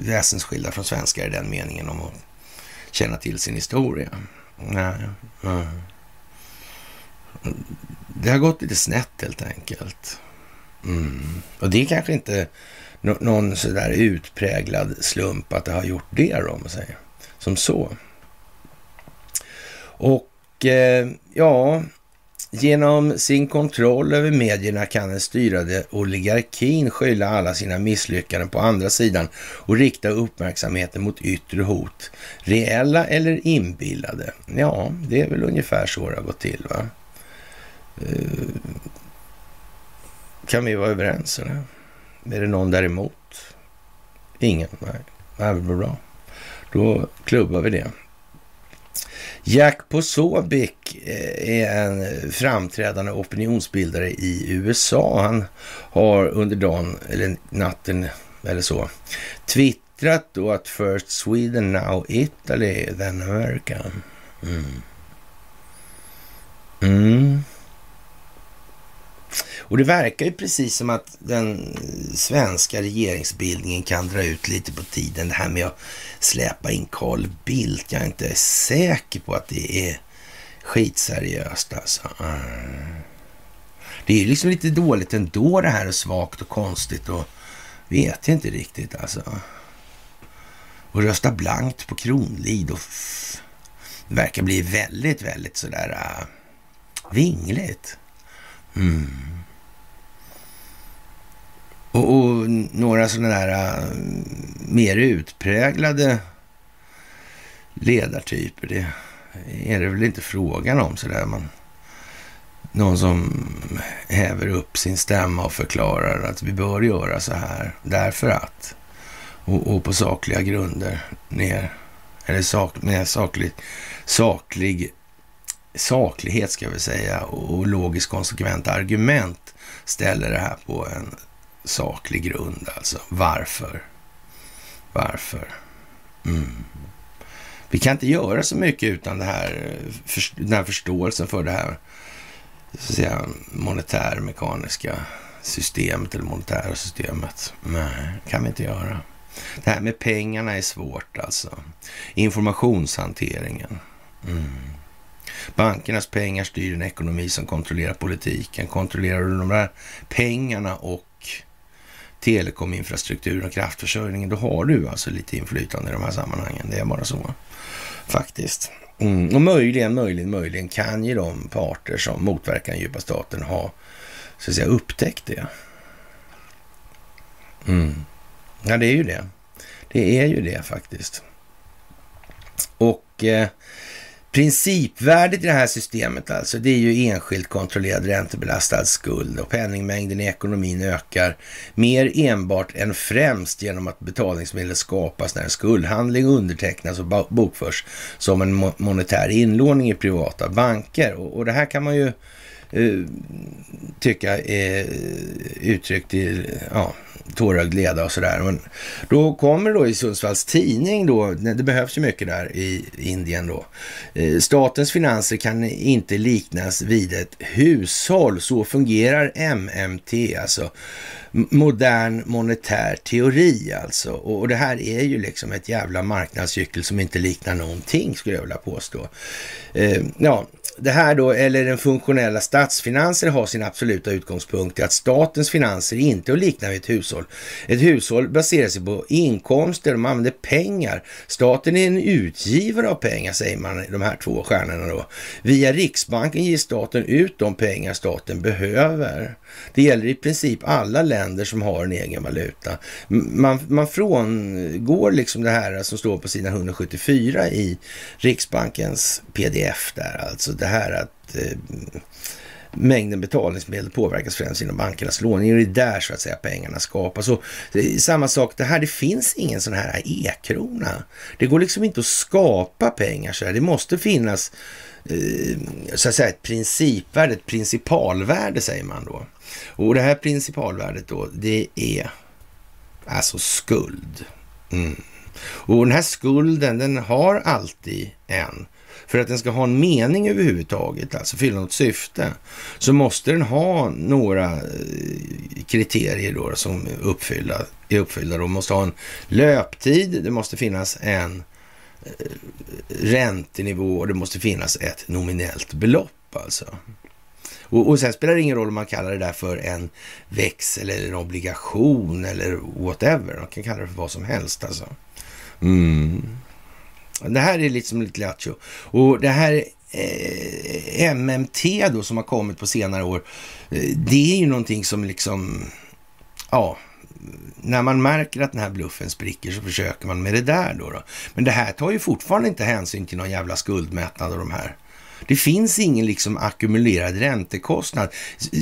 väsensskilda från svenskar i den meningen om att känna till sin historia. Nej. nej. Det har gått lite snett helt enkelt. Mm. Och det är kanske inte någon sådär utpräglad slump att det har gjort det då, om man säger. Som så. Och eh, ja, genom sin kontroll över medierna kan den styrade oligarkin skylla alla sina misslyckanden på andra sidan och rikta uppmärksamheten mot yttre hot, reella eller inbillade. Ja, det är väl ungefär så det har gått till. va? Eh, kan vi vara överens eller? Är det någon däremot? Ingen? Nej, det är väl bra. Då klubbar vi det. Jack Posobiec eh, är en framträdande opinionsbildare i USA. Han har under dagen, eller natten eller så, twittrat då att First Sweden, now Italy, then America. Mm. Mm. Och det verkar ju precis som att den svenska regeringsbildningen kan dra ut lite på tiden. Det här med att släpa in Carl Bildt. Jag är inte säker på att det är skitseriöst alltså. Det är ju liksom lite dåligt ändå det här och svagt och konstigt och vet jag inte riktigt alltså. Och rösta blankt på Kronlid och det verkar bli väldigt, väldigt sådär uh, vingligt. Mm. Och, och några sådana där uh, mer utpräglade ledartyper, det är det väl inte frågan om sådär. Man, någon som häver upp sin stämma och förklarar att vi bör göra så här därför att och, och på sakliga grunder ner eller sak, med saklig, saklig saklighet ska vi säga och logiskt konsekvent argument ställer det här på en saklig grund alltså. Varför? Varför? Mm. Vi kan inte göra så mycket utan det här, eh, den här förståelsen för det här så att säga, monetärmekaniska systemet eller monetära systemet. Nej, kan vi inte göra. Det här med pengarna är svårt alltså. Informationshanteringen. Mm. Bankernas pengar styr en ekonomi som kontrollerar politiken. Kontrollerar du de där pengarna och telekominfrastrukturen och kraftförsörjningen, då har du alltså lite inflytande i de här sammanhangen. Det är bara så, faktiskt. Mm. Och möjligen, möjligen, möjligen kan ju de parter som motverkar den djupa staten ha så att säga, upptäckt det. Mm. Ja, det är ju det. Det är ju det faktiskt. Och eh, Principvärdet i det här systemet alltså, det är ju enskilt kontrollerad räntebelastad skuld och penningmängden i ekonomin ökar mer enbart än främst genom att betalningsmedel skapas när en skuldhandling undertecknas och bokförs som en monetär inlåning i privata banker. Och, och det här kan man ju uh, tycka är uttryckt i ja, tårögd leda och sådär. Men då kommer då i Sundsvalls tidning då, det behövs ju mycket där i Indien då. Eh, statens finanser kan inte liknas vid ett hushåll. Så fungerar MMT, alltså modern monetär teori alltså. Och det här är ju liksom ett jävla marknadscykel som inte liknar någonting skulle jag vilja påstå. Eh, ja, det här då, eller den funktionella statsfinanser har sin absoluta utgångspunkt i att statens finanser inte är att likna vid ett hushåll. Ett hushåll baserar sig på inkomster, de använder pengar. Staten är en utgivare av pengar, säger man, de här två stjärnorna då. Via Riksbanken ger staten ut de pengar staten behöver. Det gäller i princip alla länder som har en egen valuta. Man, man frångår liksom det här som står på sidan 174 i Riksbankens pdf där, alltså det här att eh, mängden betalningsmedel påverkas främst genom bankernas låning. Det är där så att säga pengarna skapas. Och eh, samma sak det här, det finns ingen sån här e-krona. Det går liksom inte att skapa pengar så här. Det måste finnas eh, så att säga ett principvärde, ett principalvärde säger man då. Och det här principalvärdet då, det är alltså skuld. Mm. Och den här skulden, den har alltid en för att den ska ha en mening överhuvudtaget, alltså fylla något syfte, så måste den ha några eh, kriterier då som uppfylla, är uppfyllda. De måste ha en löptid, det måste finnas en eh, räntenivå och det måste finnas ett nominellt belopp alltså. Och, och sen spelar det ingen roll om man kallar det där för en växel eller en obligation eller whatever. Man kan kalla det för vad som helst alltså. Mm. Det här är liksom lite lattjo. Och det här eh, MMT då som har kommit på senare år, eh, det är ju någonting som liksom, ja, när man märker att den här bluffen spricker så försöker man med det där då. då. Men det här tar ju fortfarande inte hänsyn till någon jävla skuldmättnad och de här. Det finns ingen liksom ackumulerad räntekostnad.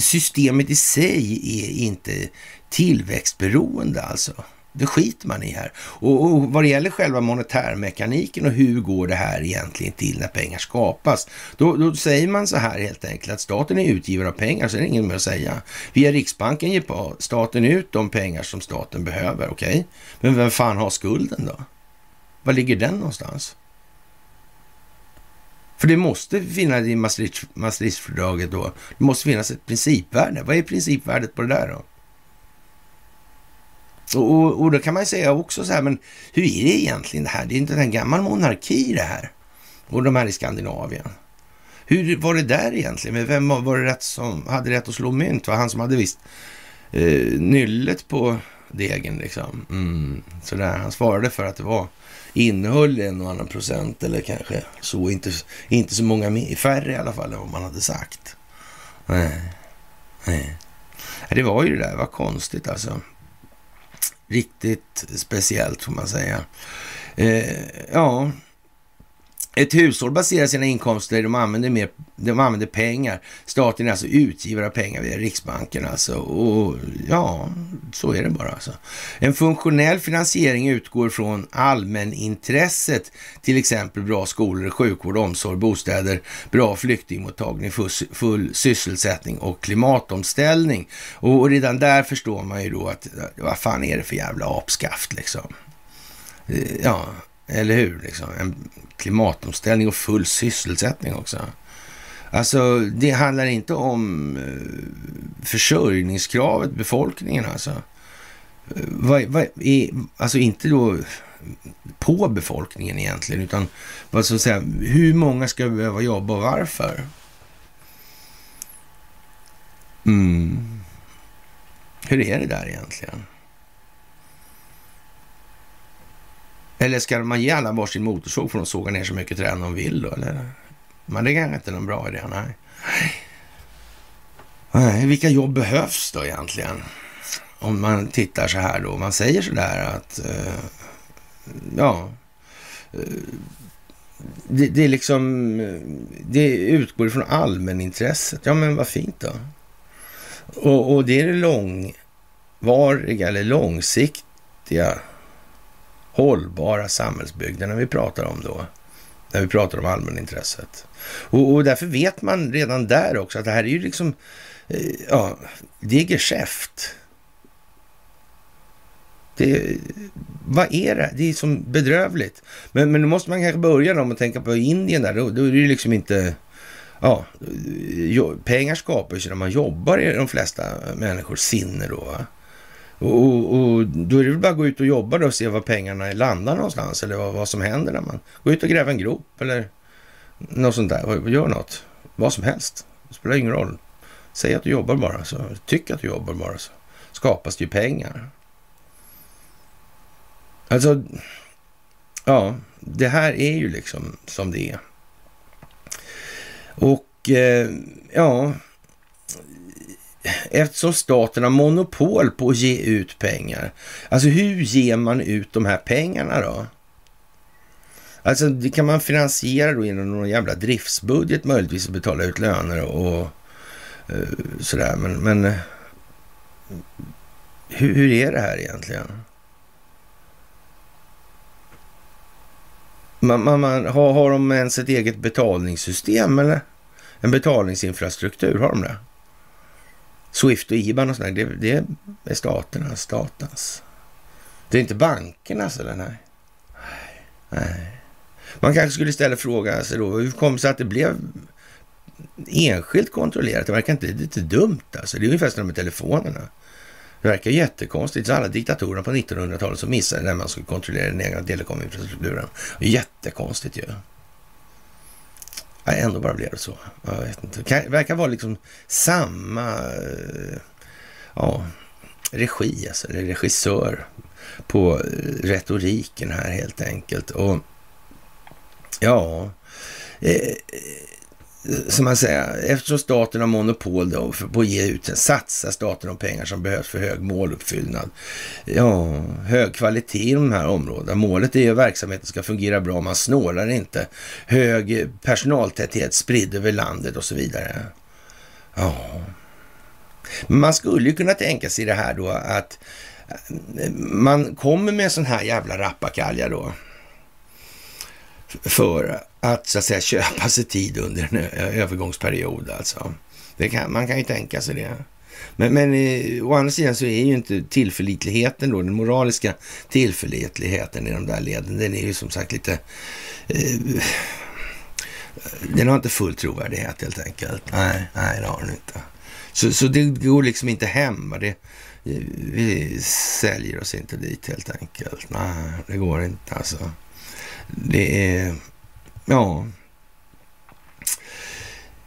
Systemet i sig är inte tillväxtberoende alltså. Det skiter man i här. Och, och vad det gäller själva monetärmekaniken och hur går det här egentligen till när pengar skapas? Då, då säger man så här helt enkelt att staten är utgivare av pengar, så är det inget mer att säga. Via Riksbanken ger staten ut de pengar som staten behöver, okej? Okay? Men vem fan har skulden då? Var ligger den någonstans? För det måste finnas i Maastrichtfördraget då, det måste finnas ett principvärde. Vad är principvärdet på det där då? Och, och, och då kan man säga också så här, men hur är det egentligen det här? Det är inte en gammal monarki det här. Och de här i Skandinavien. Hur var det där egentligen? Men vem var det rätt som hade rätt att slå mynt? Var han som hade visst eh, nyllet på degen liksom. Mm, sådär. Han svarade för att det var innehöll en och annan procent eller kanske så, inte, inte så många färre i alla fall än vad man hade sagt. Nej, nej. Det var ju det där, vad konstigt alltså. Riktigt speciellt får man säga. Eh, ja, ett hushåll baserar sina inkomster, de använder, mer, de använder pengar. Staten är alltså utgivare av pengar via Riksbanken alltså. Och ja, så är det bara alltså. En funktionell finansiering utgår från allmänintresset, till exempel bra skolor, sjukvård, omsorg, bostäder, bra flyktingmottagning, full, sysselsättning och klimatomställning. Och redan där förstår man ju då att vad fan är det för jävla apskaft liksom. Eh, ja, eller hur? Liksom. En klimatomställning och full sysselsättning också. Alltså, det handlar inte om eh, försörjningskravet, befolkningen alltså. Eh, vad, vad är, alltså inte då på befolkningen egentligen, utan vad så att säga, hur många ska behöva jobba och varför? Mm. Hur är det där egentligen? Eller ska man ge alla varsin motorsåg för att såga ner så mycket träd de vill då? Eller? Men det är kanske inte någon bra idé, nej. nej. Vilka jobb behövs då egentligen? Om man tittar så här då. Man säger så där att, uh, ja, uh, det, det är liksom, eh, det utgår från allmänintresset. Ja, men vad fint då. Och, och det är det långvariga eller långsiktiga hållbara samhällsbygderna vi pratar om då. När vi pratar om allmänintresset. Och, och därför vet man redan där också att det här är ju liksom, eh, ja, det är geschäft. Det, vad är det? Det är som bedrövligt. Men, men då måste man kanske börja då och att tänka på Indien där. Då, då är det ju liksom inte... Ja, pengar skapas ju när man jobbar i de flesta människors sinne då. Va? Och, och, då är det väl bara att gå ut och jobba då och se var pengarna landar någonstans eller vad, vad som händer när man går ut och gräver en grop eller något sånt där. Gör något. Vad som helst. Det spelar ingen roll. Säg att du jobbar bara. Så. Tyck att du jobbar bara. Så skapas det ju pengar. Alltså, ja, det här är ju liksom som det är. Och eh, ja, eftersom staten har monopol på att ge ut pengar. Alltså hur ger man ut de här pengarna då? Alltså det kan man finansiera då genom någon jävla driftsbudget möjligtvis och betala ut löner och uh, sådär. Men, men uh, hur, hur, är det här egentligen? Man, man, man, har, har de ens ett eget betalningssystem eller? En betalningsinfrastruktur, har de det? Swift och IBAN och sådär, det, det är staternas, statens. Det är inte bankernas alltså, eller nej? Nej. Man kanske skulle istället fråga sig alltså, då, hur kom det sig att det blev enskilt kontrollerat? Det verkar inte lite dumt alltså. Det är ungefär som med telefonerna. Det verkar jättekonstigt. Så alla diktatorerna på 1900-talet som missade när man skulle kontrollera den egna telekominfrastrukturen. Jättekonstigt ju. Ja, ändå bara blev det så. Jag vet inte. Det verkar vara liksom samma eh, ja, regi, alltså, eller regissör på eh, retoriken här helt enkelt. Och ja, eh, som man säger, eftersom staten har monopol då på att ge ut, satsar staten de pengar som behövs för hög måluppfyllnad. Ja, hög kvalitet i de här områdena. Målet är ju att verksamheten ska fungera bra, man snålar inte. Hög personaltäthet spridd över landet och så vidare. Ja, men man skulle ju kunna tänka sig det här då att eh, man kommer med en sån här jävla rappakalja då för att så att säga köpa sig tid under en övergångsperiod alltså. Kan, man kan ju tänka sig det. Men, men eh, å andra sidan så är ju inte tillförlitligheten då, den moraliska tillförlitligheten i de där leden, den är ju som sagt lite... Eh, den har inte full trovärdighet helt enkelt. Nej, nej det har den inte. Så, så det går liksom inte hem. Det, vi säljer oss inte dit helt enkelt. Nej, det går inte alltså. Det är, ja.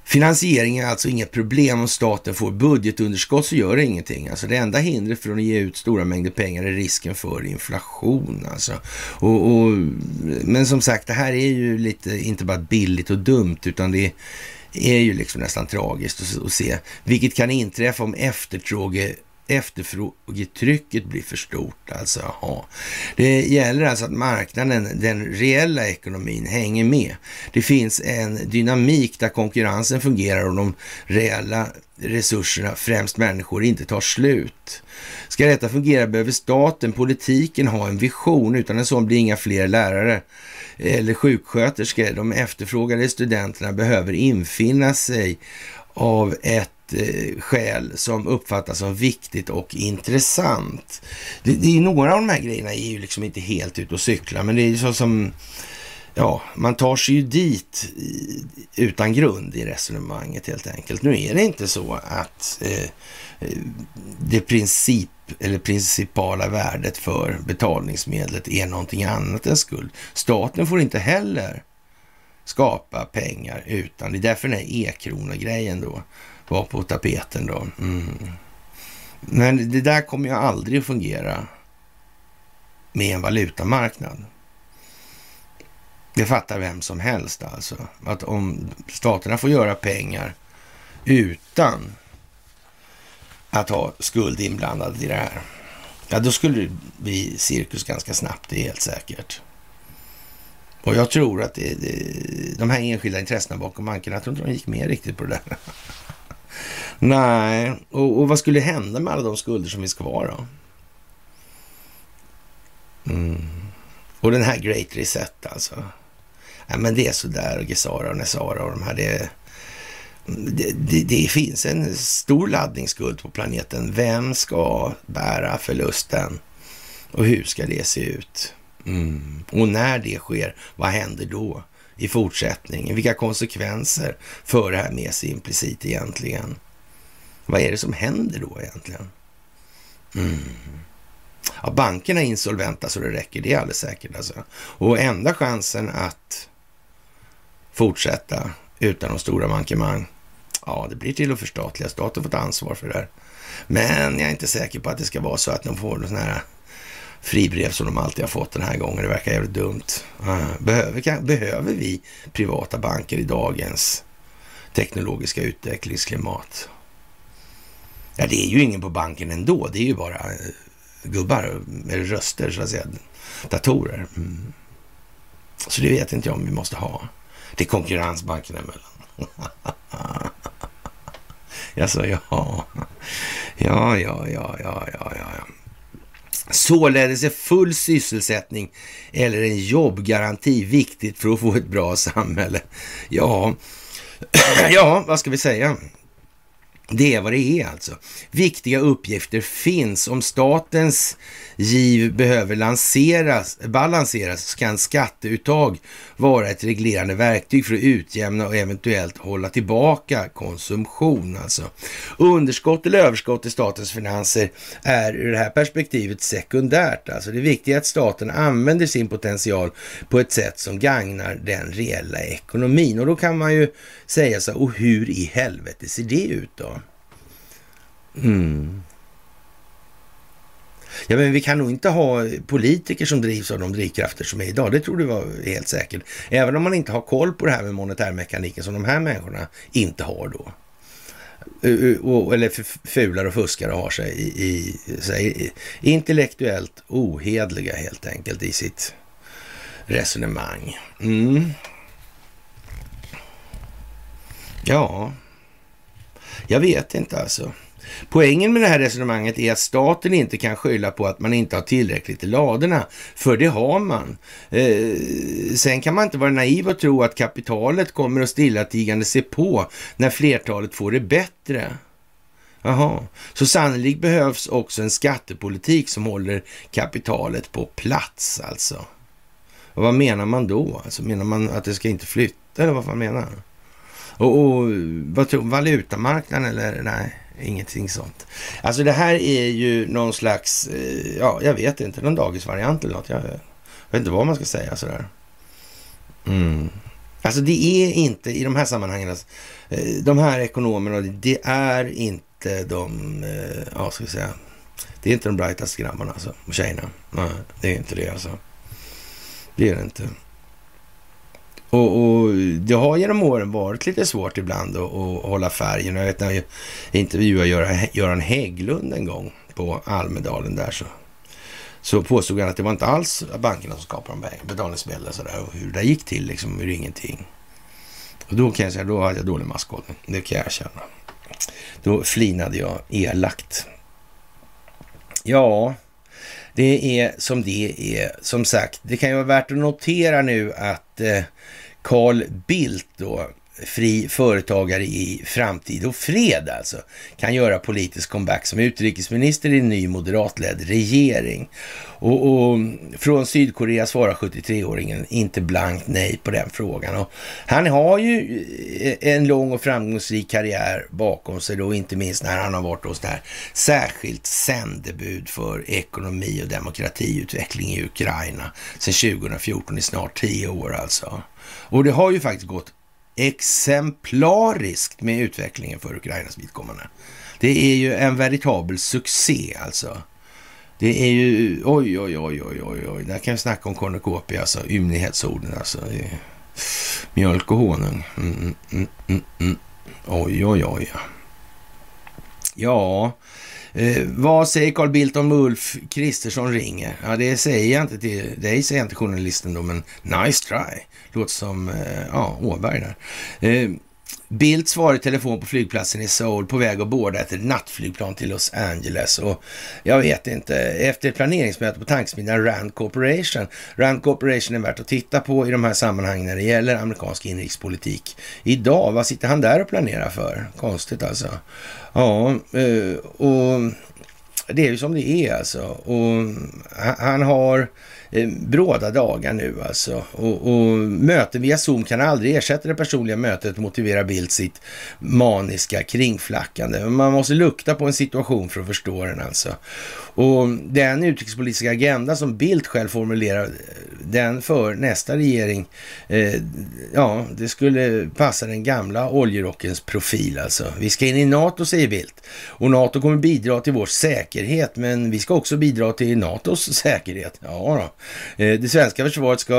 Finansiering är alltså inget problem om staten får budgetunderskott så gör det ingenting. Alltså det enda hindret för att ge ut stora mängder pengar är risken för inflation. Alltså. Och, och, men som sagt, det här är ju lite, inte bara billigt och dumt, utan det är ju liksom nästan tragiskt att, att se, vilket kan inträffa om efterfråge efterfrågetrycket blir för stort. Alltså, aha. Det gäller alltså att marknaden, den reella ekonomin, hänger med. Det finns en dynamik där konkurrensen fungerar och de reella resurserna, främst människor, inte tar slut. Ska detta fungera behöver staten, politiken ha en vision. Utan en sån blir inga fler lärare eller sjuksköterskor. De efterfrågade studenterna behöver infinna sig av ett Eh, skäl som uppfattas som viktigt och intressant. Det, det är några av de här grejerna är ju liksom inte helt ute och cyklar, men det är ju så som ja, man tar sig ju dit utan grund i resonemanget helt enkelt. Nu är det inte så att eh, eh, det princip eller principala värdet för betalningsmedlet är någonting annat än skuld. Staten får inte heller skapa pengar utan det är därför den här e-krona-grejen då var på tapeten då. Mm. Men det där kommer ju aldrig att fungera med en valutamarknad. Det fattar vem som helst alltså. Att om staterna får göra pengar utan att ha skuld inblandad i det här. Ja, då skulle det bli cirkus ganska snabbt, det är helt säkert. Och jag tror att det, det, de här enskilda intressena bakom bankerna, jag tror inte de gick med riktigt på det där. Nej, och, och, vad skulle hända med alla de skulder som finns kvar då? Mm. Och den här Great Reset alltså. Ja, men det är sådär, Gesara och Nesara och de här. Det, det, det, det, finns en stor laddningsskuld på planeten. Vem ska bära förlusten? Och hur ska det se ut? Mm. Och när det sker, vad händer då i fortsättningen? Vilka konsekvenser för det här med sig implicit egentligen? Vad är det som händer då egentligen? Mm. Ja, bankerna är insolventa så det räcker, det är alldeles säkert. Alltså. Och enda chansen att fortsätta utan de stora mankemang, ja, det blir till att förstatliga. Staten får ta ansvar för det här. Men jag är inte säker på att det ska vara så att de får någon sån här fribrev som de alltid har fått den här gången. Det verkar jävligt dumt. Ah, behöver, behöver vi privata banker i dagens teknologiska utvecklingsklimat? Ja, det är ju ingen på banken ändå. Det är ju bara eh, gubbar, eller röster så att säga. Datorer. Mm. Så det vet inte jag om vi måste ha. Det är konkurrens bankerna emellan. (laughs) Jaså, ja. Ja, ja, ja, ja, ja, ja. Således är full sysselsättning eller en jobbgaranti viktigt för att få ett bra samhälle. Ja, (clears throat) ja, vad ska vi säga? Det är vad det är alltså. Viktiga uppgifter finns. Om statens giv behöver lanseras, balanseras så kan skatteuttag vara ett reglerande verktyg för att utjämna och eventuellt hålla tillbaka konsumtion. Alltså. Underskott eller överskott i statens finanser är ur det här perspektivet sekundärt. Alltså. Det viktiga är att staten använder sin potential på ett sätt som gagnar den reella ekonomin. Och då kan man ju säga så här, och hur i helvete ser det ut då? Mm. Ja, men vi kan nog inte ha politiker som drivs av de drivkrafter som är idag. Det tror du var helt säkert. Även om man inte har koll på det här med monetärmekaniken som de här människorna inte har då. Eller fular och fuskar och har sig i, i, sig intellektuellt ohedliga helt enkelt i sitt resonemang. Mm. Ja, jag vet inte alltså. Poängen med det här resonemanget är att staten inte kan skylla på att man inte har tillräckligt i ladorna, för det har man. Eh, sen kan man inte vara naiv och tro att kapitalet kommer att stillatigande se på när flertalet får det bättre. Jaha, så sannolikt behövs också en skattepolitik som håller kapitalet på plats alltså. Och vad menar man då? Alltså menar man att det ska inte flytta eller vad fan menar man? Och, och vad tror valutamarknaden eller nej? Ingenting sånt. Alltså det här är ju någon slags, eh, ja, jag vet inte, någon dagisvariant eller något. Jag, vet inte vad man ska säga sådär. Mm. Alltså det är inte i de här sammanhangen, alltså, de här ekonomerna, det är inte de, eh, ja ska vi säga, det är inte de brightaste grabbarna alltså, och tjejerna. Nej, det är inte det alltså. Det är det inte. Och, och, det har genom åren varit lite svårt ibland att, att hålla färgen. Jag vet när jag intervjuade Göran Hägglund en gång på Almedalen där så, så påstod han att det var inte alls bankerna som skapade de betalningsmedlen och hur det gick till liksom, ur ingenting. Och då kan jag säga, då hade jag dålig maskhållning. Det kan jag erkänna. Då flinade jag elakt. Ja, det är som det är. Som sagt, det kan ju vara värt att notera nu att eh, Carl Bildt då fri företagare i framtid och fred alltså kan göra politisk comeback som utrikesminister i en ny moderatledd regering. Och, och från Sydkorea svarar 73-åringen inte blankt nej på den frågan. Och han har ju eh, en lång och framgångsrik karriär bakom sig då, inte minst när han har varit hos det här särskilt sändebud för ekonomi och demokratiutveckling i Ukraina sedan 2014 i snart tio år alltså. Och det har ju faktiskt gått exemplariskt med utvecklingen för Ukrainas vidkommande. Det är ju en veritabel succé alltså. Det är ju, oj, oj, oj, oj, oj, oj. Där kan vi snacka om kornukopi, alltså ymnighetsorden alltså. Mjölk och honung. Mm, mm, mm, mm. mm. Oj, oj, oj. Ja, eh, vad säger Carl Bildt om Ulf Kristersson ringer? Ja, det säger jag inte till dig, säger jag inte journalisten då, men nice try. Låter som, eh, ja, Åberg där. Eh, Bildt svarar i telefon på flygplatsen i Seoul på väg att båda ett nattflygplan till Los Angeles. Och jag vet inte, efter ett planeringsmöte på tankesmedjan Rand Corporation. Rand Corporation är värt att titta på i de här sammanhangen när det gäller amerikansk inrikespolitik. Idag, vad sitter han där och planerar för? Konstigt alltså. Ja, eh, och det är ju som det är alltså. Och han har Eh, bråda dagar nu alltså. Och, och, möten via Zoom kan aldrig ersätta det personliga mötet och motivera Bildt sitt maniska kringflackande. Man måste lukta på en situation för att förstå den alltså. Och den utrikespolitiska agenda som Bildt själv formulerar, den för nästa regering, eh, ja, det skulle passa den gamla oljerockens profil alltså. Vi ska in i NATO, säger Bildt. Och NATO kommer bidra till vår säkerhet, men vi ska också bidra till NATOs säkerhet. Ja då. Eh, det svenska försvaret ska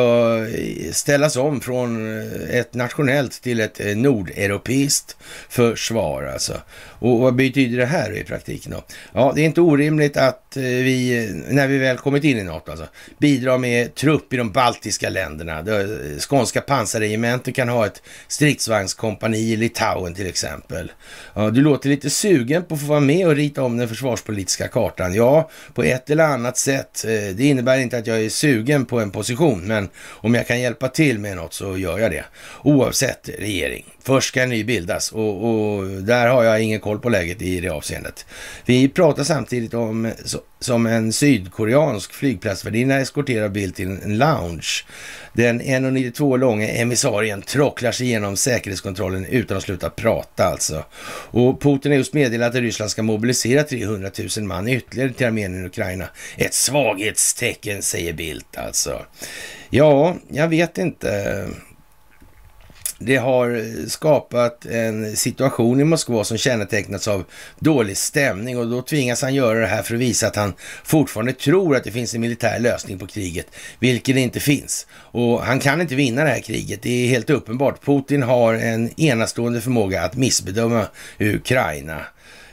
eh, ställas om från eh, ett nationellt till ett eh, nordeuropeiskt försvar alltså. Och vad betyder det här i praktiken då? Ja, det är inte orimligt att eh, vi, när vi väl kommit in i NATO, alltså, bidrar med trupp i de baltiska länderna. Det eh, skånska pansarregementen kan ha ett stridsvagnskompani i Litauen till exempel. Ja, du låter lite sugen på att få vara med och rita om den försvarspolitiska kartan. Ja, på ett eller annat sätt. Eh, det innebär inte att jag är sugen på en position, men om jag kan hjälpa till med något så gör jag det. Oavsett regering. Först ska en ny bildas och, och där har jag ingen koll på läget i det avseendet. Vi pratar samtidigt om så, som en sydkoreansk flygplatsvärdinna eskorterar Bill till en lounge. Den 1,92 långa emissarien trocklar sig igenom säkerhetskontrollen utan att sluta prata alltså. Och Putin har just meddelat att Ryssland ska mobilisera 300 000 man ytterligare till Armenien och Ukraina. Ett svaghetstecken säger Bildt alltså. Ja, jag vet inte det har skapat en situation i Moskva som kännetecknats av dålig stämning och då tvingas han göra det här för att visa att han fortfarande tror att det finns en militär lösning på kriget, vilket det inte finns. Och han kan inte vinna det här kriget, det är helt uppenbart. Putin har en enastående förmåga att missbedöma Ukraina.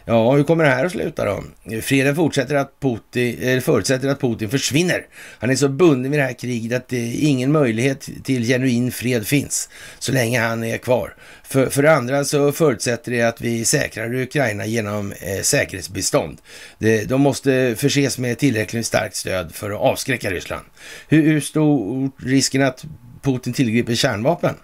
Ja, hur kommer det här att sluta då? Freden fortsätter att Putin, eller förutsätter att Putin försvinner. Han är så bunden vid det här kriget att det ingen möjlighet till genuin fred finns så länge han är kvar. För, för det andra så förutsätter det att vi säkrar Ukraina genom eh, säkerhetsbistånd. Det, de måste förses med tillräckligt starkt stöd för att avskräcka Ryssland. Hur, hur stor risken att Putin tillgriper kärnvapen?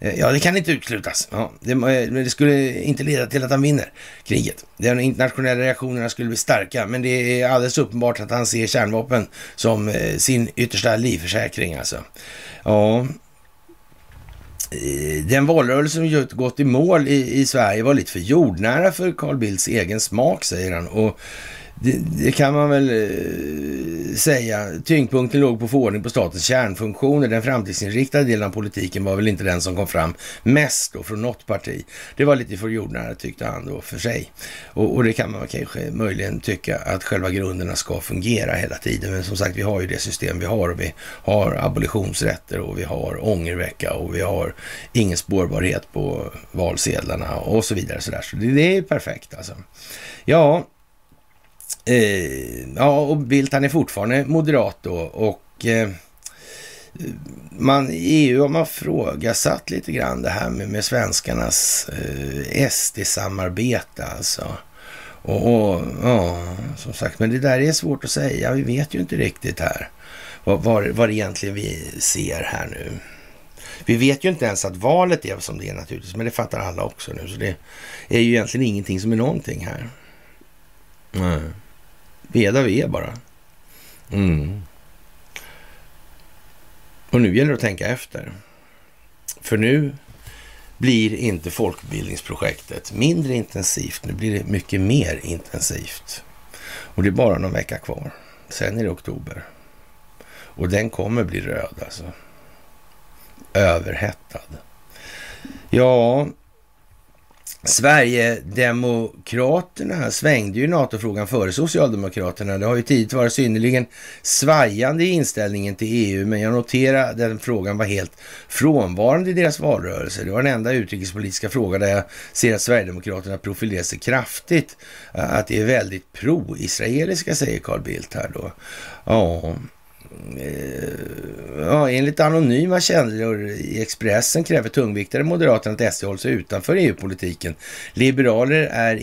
Eh, ja, det kan inte uteslutas. Ja, det, eh, men det skulle inte leda till att han vinner kriget. De internationella reaktionerna skulle bli starka, men det är alldeles uppenbart att han ser kärnvapen som eh, sin yttersta livförsäkring alltså. Ja, den valrörelse som gått i mål i, i Sverige var lite för jordnära för Carl Bildts egen smak, säger han. Och det, det, kan man väl eh, säga. Tyngdpunkten låg på förordning på statens kärnfunktioner. Den framtidsinriktade delen av politiken var väl inte den som kom fram mest då från något parti. Det var lite för jordnära tyckte han då för sig. Och, och, det kan man kanske möjligen tycka att själva grunderna ska fungera hela tiden. Men som sagt, vi har ju det system vi har och vi har abolitionsrätter och vi har ångervecka och vi har ingen spårbarhet på valsedlarna och så vidare. Så, där. så det, det är perfekt alltså. Ja, Eh, ja, och Bildt han är fortfarande moderat då och eh, man, i EU har man frågasatt lite grann det här med, med svenskarnas eh, SD-samarbete alltså. Och, och, ja, som sagt, men det där är svårt att säga. Vi vet ju inte riktigt här vad, vad, vad egentligen vi ser här nu. Vi vet ju inte ens att valet är som det är naturligtvis, men det fattar alla också nu. Så det är ju egentligen ingenting som är någonting här. Nej är där vi är bara. Mm. Och nu gäller det att tänka efter. För nu blir inte folkbildningsprojektet mindre intensivt. Nu blir det mycket mer intensivt. Och det är bara någon vecka kvar. Sen är det oktober. Och den kommer bli röd alltså. Överhettad. Ja, Sverigedemokraterna svängde ju NATO-frågan före Socialdemokraterna. Det har ju tidigt varit synnerligen svajande i inställningen till EU, men jag noterar att den frågan var helt frånvarande i deras valrörelse. Det var den enda utrikespolitiska fråga där jag ser att Sverigedemokraterna profilerar sig kraftigt. Eh, att det är väldigt pro-israeliska, säger Carl Bildt här då. Ja, Eh, ja, enligt anonyma källor i Expressen kräver tungviktare Moderaterna att SD hålls utanför EU-politiken. Liberaler är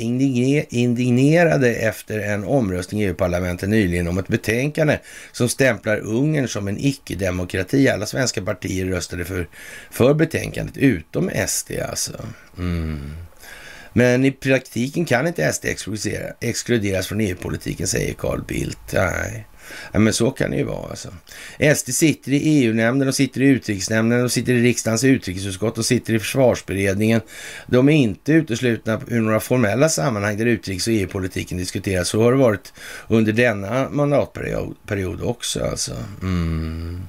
indignerade efter en omröstning i EU-parlamentet nyligen om ett betänkande som stämplar Ungern som en icke-demokrati. Alla svenska partier röstade för, för betänkandet, utom SD alltså. Mm. Men i praktiken kan inte SD exkluderas från EU-politiken, säger Carl Bildt. Nej. Ja, men så kan det ju vara alltså. SD sitter i EU-nämnden och sitter i utrikesnämnden och sitter i riksdagens utrikesutskott och sitter i försvarsberedningen. De är inte uteslutna ur några formella sammanhang där utrikes och EU-politiken diskuteras. Så har det varit under denna mandatperiod också alltså. Mm.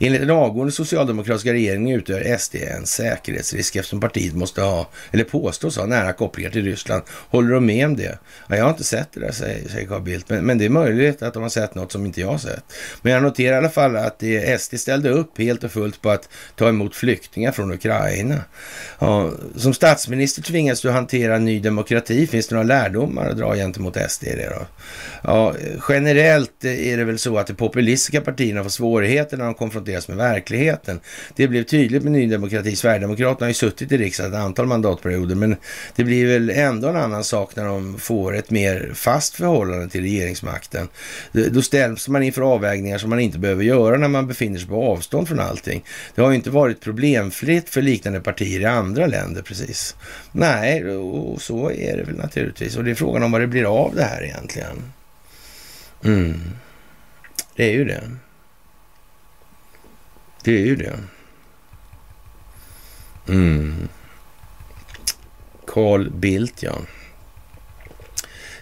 Enligt den avgående socialdemokratiska regeringen utgör SD en säkerhetsrisk eftersom partiet måste ha, eller påstås ha, nära kopplingar till Ryssland. Håller de med om det? Ja, jag har inte sett det där, säger, säger Carl Bildt. Men, men det är möjligt att de har sett något som inte jag sett. Men jag noterar i alla fall att det, SD ställde upp helt och fullt på att ta emot flyktingar från Ukraina. Ja, som statsminister tvingas du hantera ny demokrati. Finns det några lärdomar att dra gentemot SD i det då? Ja, generellt är det väl så att de populistiska partierna får svårigheter när de konfronteras med verkligheten. Det blev tydligt med Ny Demokrati. Sverigedemokraterna har ju suttit i riksdagen ett antal mandatperioder, men det blir väl ändå en annan sak när de får ett mer fast förhållande till regeringsmakten. Då ställs man inför avvägningar som man inte behöver göra när man befinner sig på avstånd från allting. Det har ju inte varit problemfritt för liknande partier i andra länder precis. Nej, och så är det väl naturligtvis. Och det är frågan om vad det blir av det här egentligen. Mm. Det är ju det. Det är ju det. Mm. Carl Bildt, ja.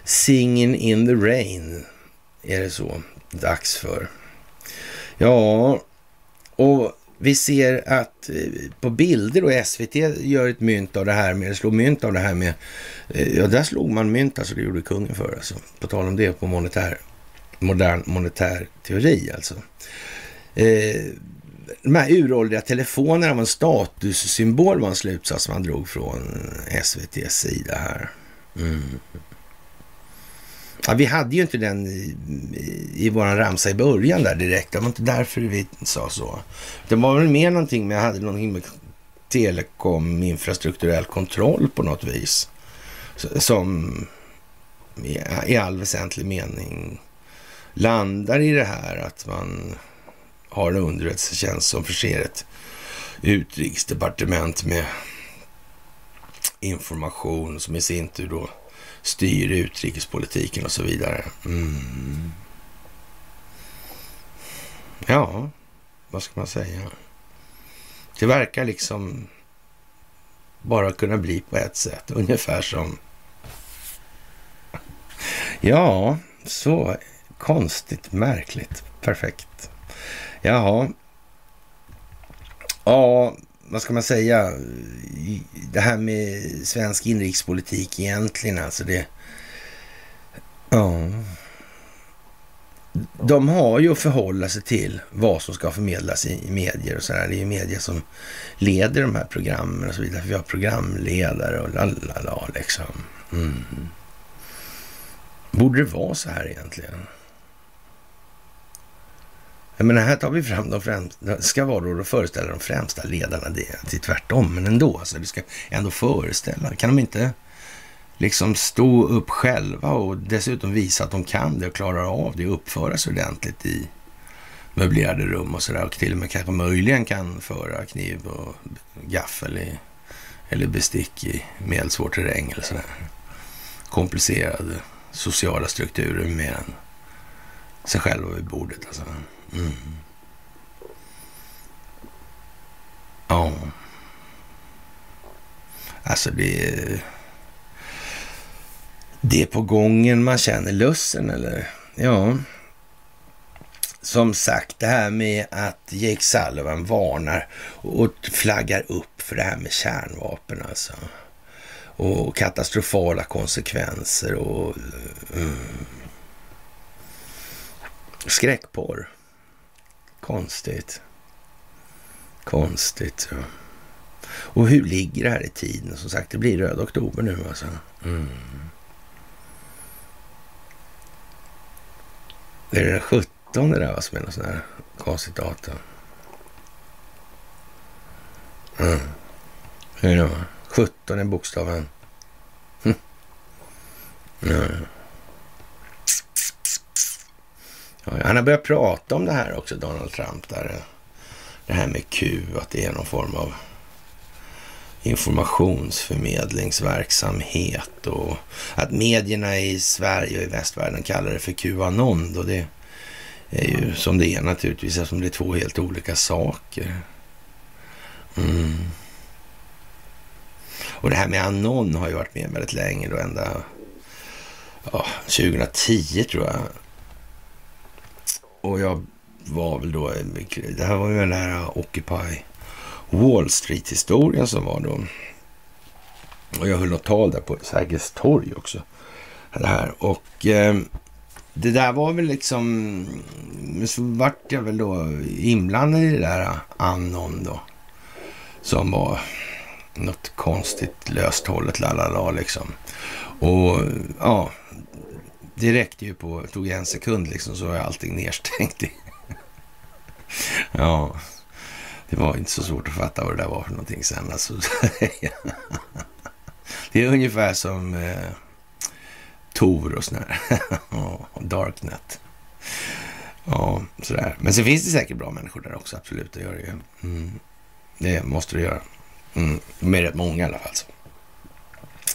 Singing in the rain, är det så dags för. Ja, och vi ser att eh, på bilder och SVT gör ett mynt av det här med, slår mynt av det här med, eh, ja där slog man mynt alltså, det gjorde kungen för alltså. På tal om det på monetär, modern monetär teori alltså. Eh, de här uråldriga telefonerna var en statussymbol var en slutsats man drog från SVTs sida här. Mm. Ja, vi hade ju inte den i, i vår ramsa i början där direkt. Det var inte därför vi sa så. Det var väl mer någonting med, hade någonting med telekom, infrastrukturell kontroll på något vis. Som i all väsentlig mening landar i det här att man har en underrättelsetjänst som förser ett utrikesdepartement med information som i sin tur då styr utrikespolitiken och så vidare. Mm. Ja, vad ska man säga? Det verkar liksom bara kunna bli på ett sätt, ungefär som... Ja, så konstigt, märkligt, perfekt. Jaha. Ja, vad ska man säga, det här med svensk inrikespolitik egentligen, alltså det... Ja. De har ju att förhålla sig till vad som ska förmedlas i medier och sådär. Det är ju media som leder de här programmen och så vidare. Vi har programledare och lalala liksom. Mm. Borde det vara så här egentligen? Jag menar, här tar vi fram de främsta, ska vara då föreställa de främsta ledarna, det är tvärtom, men ändå, alltså, det ska ändå föreställa. Kan de inte liksom stå upp själva och dessutom visa att de kan det och klarar av det och uppföra sig ordentligt i möblerade rum och sådär och till och med kanske möjligen kan föra kniv och gaffel i, eller bestick i medelsvår terräng eller sådär. Komplicerade sociala strukturer mer än sig själva vid bordet alltså. Mm. Ja. Alltså det. Det är på gången man känner lussen eller? Ja. Som sagt, det här med att Jake Sullivan varnar och flaggar upp för det här med kärnvapen alltså. Och katastrofala konsekvenser och mm, skräckporr. Konstigt. Konstigt. Ja. Och hur ligger det här i tiden? Som sagt, det blir röd oktober nu alltså. Mm. Det är den 17 det där som är något sånt här konstigt datum. Mm. Hur är det då? 17 är bokstaven. Mm. Ja, ja. Han har börjat prata om det här också, Donald Trump. Där. Eh, det här med Q, att det är någon form av informationsförmedlingsverksamhet och att medierna i Sverige och i västvärlden kallar det för Qanon. Och det är ju som det är naturligtvis eftersom det är två helt olika saker. Mm. Och det här med Anon har ju varit med väldigt länge då, ända ja, 2010 tror jag. Och jag var väl då, det här var ju den här Occupy Wall Street-historien som var då. Och jag höll något tal där på Sergels torg också. Det här. Och eh, det där var väl liksom, så vart jag väl då inblandad i det där Anon då. Som var något konstigt löst hållet lalala liksom. Och ja, det räckte ju på, tog en sekund liksom så var allting nedstängt. (laughs) ja, det var inte så svårt att fatta vad det där var för någonting sen. Alltså, (laughs) det är ungefär som eh, Tor och sådär. (laughs) Darknet. Ja, sådär. Men sen finns det säkert bra människor där också, absolut. Det gör det ju. Mm. Det måste det göra. Mm. De är rätt många i alla fall. Så.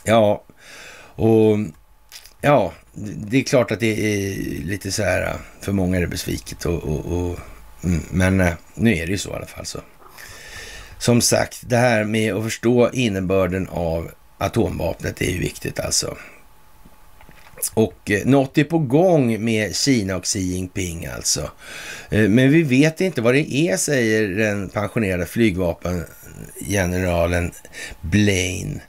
Ja, och ja, det är klart att det är lite så här, äh, för många är det besviket och, och, och mm, men äh, nu är det ju så i alla fall. så. Som sagt, det här med att förstå innebörden av atomvapnet är ju viktigt alltså. Och eh, något är på gång med Kina och Xi Jinping alltså. Eh, men vi vet inte vad det är, säger den pensionerade flygvapengeneralen Blaine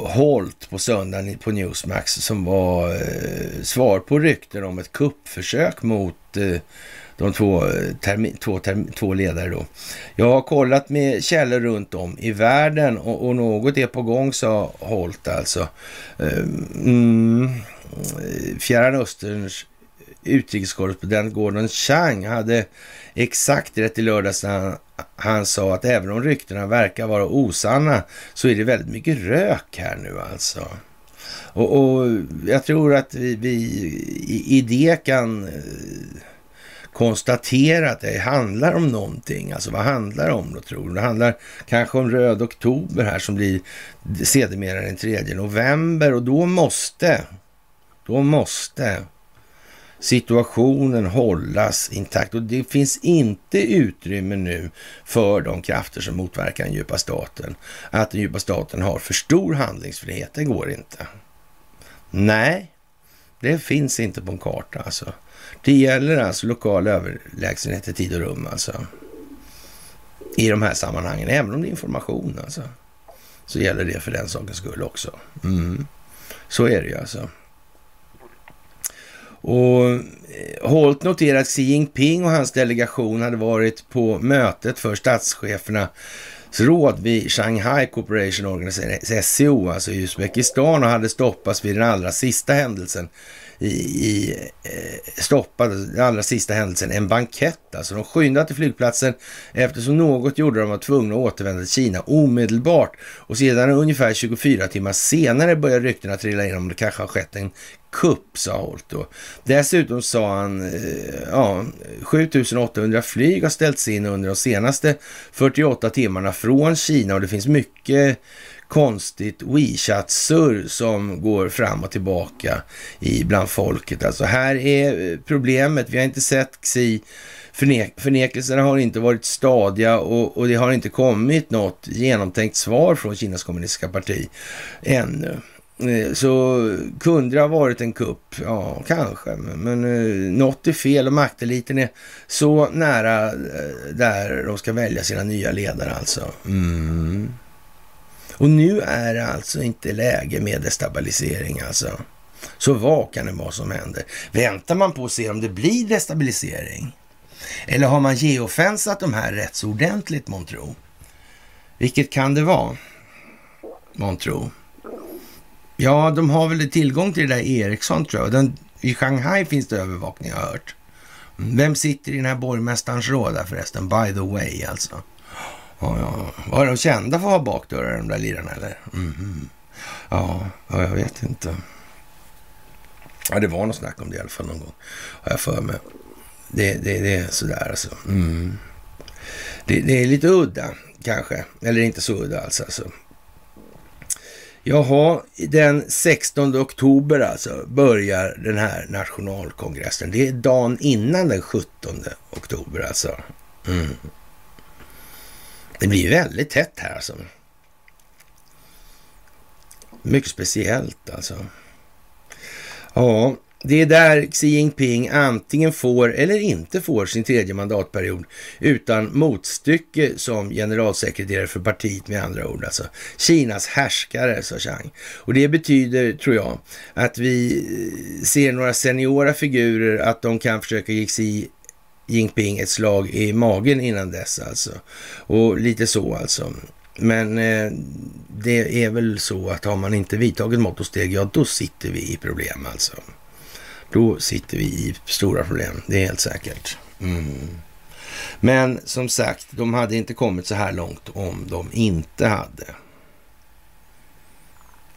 Holt på söndagen på Newsmax som var eh, svar på rykten om ett kuppförsök mot eh, de två, eh, termi, två, termi, två ledare då. Jag har kollat med källor runt om i världen och, och något är på gång, sa Holt alltså. Ehm, mm, eh, Fjärran Österns utrikeskorrespondent Gordon Chang hade exakt rätt i lördags när han, han sa att även om ryktena verkar vara osanna så är det väldigt mycket rök här nu alltså. Och, och jag tror att vi, vi i, i det kan eh, konstatera att det handlar om någonting. Alltså vad handlar det om då tror du? Det handlar kanske om röd oktober här som blir sedermera den 3 november och då måste, då måste situationen hållas intakt och det finns inte utrymme nu för de krafter som motverkar den djupa staten. Att den djupa staten har för stor handlingsfrihet, det går inte. Nej, det finns inte på en karta alltså. Det gäller alltså lokal överlägsenhet i tid och rum alltså. I de här sammanhangen, även om det är information alltså. Så gäller det för den sakens skull också. Mm. Så är det ju alltså. Och eh, Holt noterar att Xi Jinping och hans delegation hade varit på mötet för statschefernas råd vid Shanghai Cooperation Organization, SCO, alltså i Uzbekistan och hade stoppats vid den allra sista händelsen i, i eh, stoppade den allra sista händelsen, en bankett. Alltså de skyndade till flygplatsen eftersom något gjorde de var tvungna att återvända till Kina omedelbart. Och sedan ungefär 24 timmar senare började ryktena trilla in om det kanske har skett en kupp, sa Holt då. Dessutom sa han, eh, ja, 7800 flyg har ställts in under de senaste 48 timmarna från Kina och det finns mycket konstigt WeChat-surr som går fram och tillbaka i bland folket. Alltså här är eh, problemet. Vi har inte sett Xi förnekelserna har inte varit stadiga och, och det har inte kommit något genomtänkt svar från Kinas kommunistiska parti ännu. Eh, så kunde det ha varit en kupp? Ja, kanske. Men, men något är fel och makteliten är så nära eh, där de ska välja sina nya ledare alltså. Mm. Och nu är det alltså inte läge med destabilisering alltså. Så vad kan det vara som händer? Väntar man på att se om det blir destabilisering? Eller har man geofensat de här rätt så ordentligt, månntro? Vilket kan det vara, månntro? Ja, de har väl tillgång till det där Ericsson, tror jag. Den, I Shanghai finns det övervakning, har jag hört. Vem sitter i den här borgmästarens råd där förresten? By the way, alltså. Ja, ja. Var de kända för att ha bakdörrar, de där lirarna, eller? Mm. Ja, ja, jag vet inte. Ja, det var något snack om det i alla fall någon gång, har jag för mig. Det, det, det är sådär alltså. Mm. Det, det, är lite udda kanske, eller inte så udda alls alltså. Jaha, den 16 oktober alltså börjar den här nationalkongressen. Det är dagen innan den 17 oktober alltså. Mm. Det blir väldigt tätt här alltså. Mycket speciellt alltså. Ja, det är där Xi Jinping antingen får eller inte får sin tredje mandatperiod utan motstycke som generalsekreterare för partiet med andra ord. Alltså Kinas härskare, sa Chang. Och det betyder, tror jag, att vi eh, ser några seniora figurer, att de kan försöka ge Xi Jinping ett slag i magen innan dess alltså. Och lite så alltså. Men eh, det är väl så att har man inte vidtagit mått och steg, ja då sitter vi i problem alltså. Då sitter vi i stora problem, det är helt säkert. Mm. Men som sagt, de hade inte kommit så här långt om de inte hade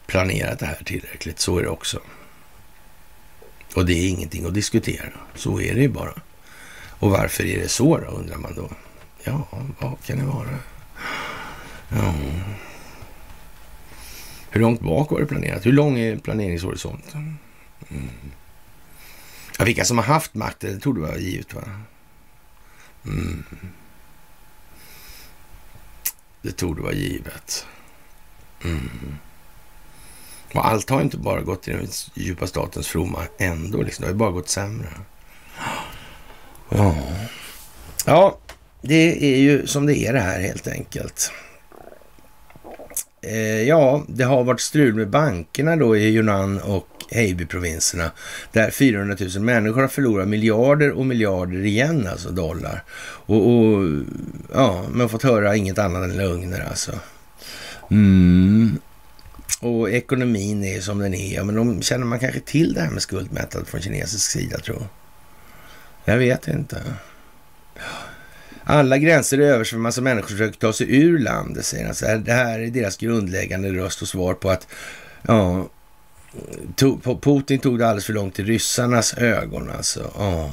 planerat det här tillräckligt. Så är det också. Och det är ingenting att diskutera. Så är det ju bara. Och varför är det så då, undrar man då. Ja, vad kan det vara? Ja. Hur långt bak var det planerat? Hur lång är planeringshorisonten? Mm. Ja, vilka som har haft makten, det tog det vara givet va? Mm. Det torde vara givet. Mm. Och allt har inte bara gått till den djupa statens fromma ändå. Liksom. Det har ju bara gått sämre. Ja. ja, det är ju som det är det här helt enkelt. Eh, ja, det har varit strul med bankerna då i Yunnan och Heiby-provinserna där 400 000 människor har förlorat miljarder och miljarder igen, alltså dollar. Och, och ja, man har fått höra inget annat än lögner alltså. Mm. Och ekonomin är som den är. Men de känner man kanske till det här med skuldmättnad från kinesisk sida, tror jag. vet inte. Alla gränser är över, så en massa människor försöker ta sig ur landet, säger han. det här är deras grundläggande röst och svar på att ja, Putin tog det alldeles för långt i ryssarnas ögon alltså. Oh.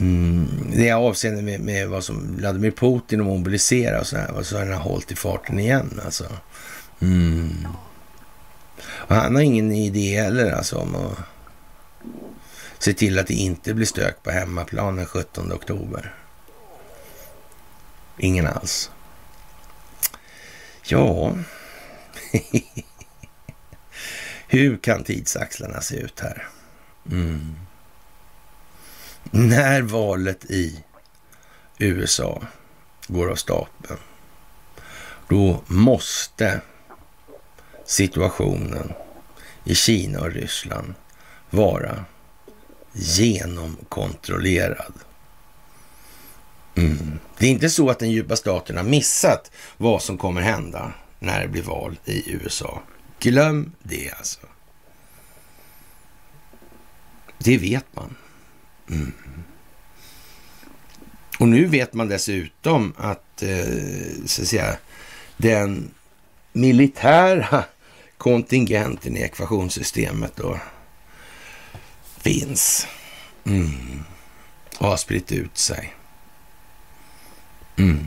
Mm, det är avseende med, med vad som Vladimir Putin och mobilisera och så här. Och så har han hållit i farten igen alltså. Mm. Och han har ingen idé heller alltså om att se till att det inte blir stök på hemmaplan den 17 oktober. Ingen alls. Ja. (laughs) Hur kan tidsaxlarna se ut här? Mm. När valet i USA går av stapeln, då måste situationen i Kina och Ryssland vara genomkontrollerad. Mm. Det är inte så att den djupa staten har missat vad som kommer hända när det blir val i USA. Glöm det alltså. Det vet man. Mm. Och nu vet man dessutom att, eh, så att säga, den militära kontingenten i ekvationssystemet då finns. Mm. och har spritt ut sig. Mm.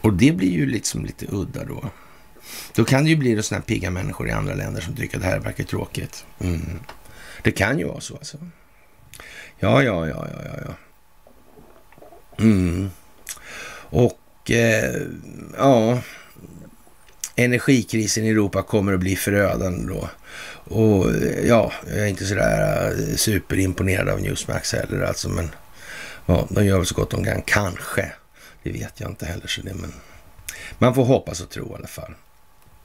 Och det blir ju liksom lite udda då. Då kan det ju bli sådana här pigga människor i andra länder som tycker att det här verkar tråkigt. Mm. Det kan ju vara så alltså. Ja, ja, ja, ja, ja. ja. Mm. Och eh, ja, energikrisen i Europa kommer att bli förödande då. Och eh, ja, jag är inte sådär eh, superimponerad av Newsmax heller alltså, men ja, de gör väl så gott de kan, kanske. Det vet jag inte heller, så det, men man får hoppas och tro i alla fall.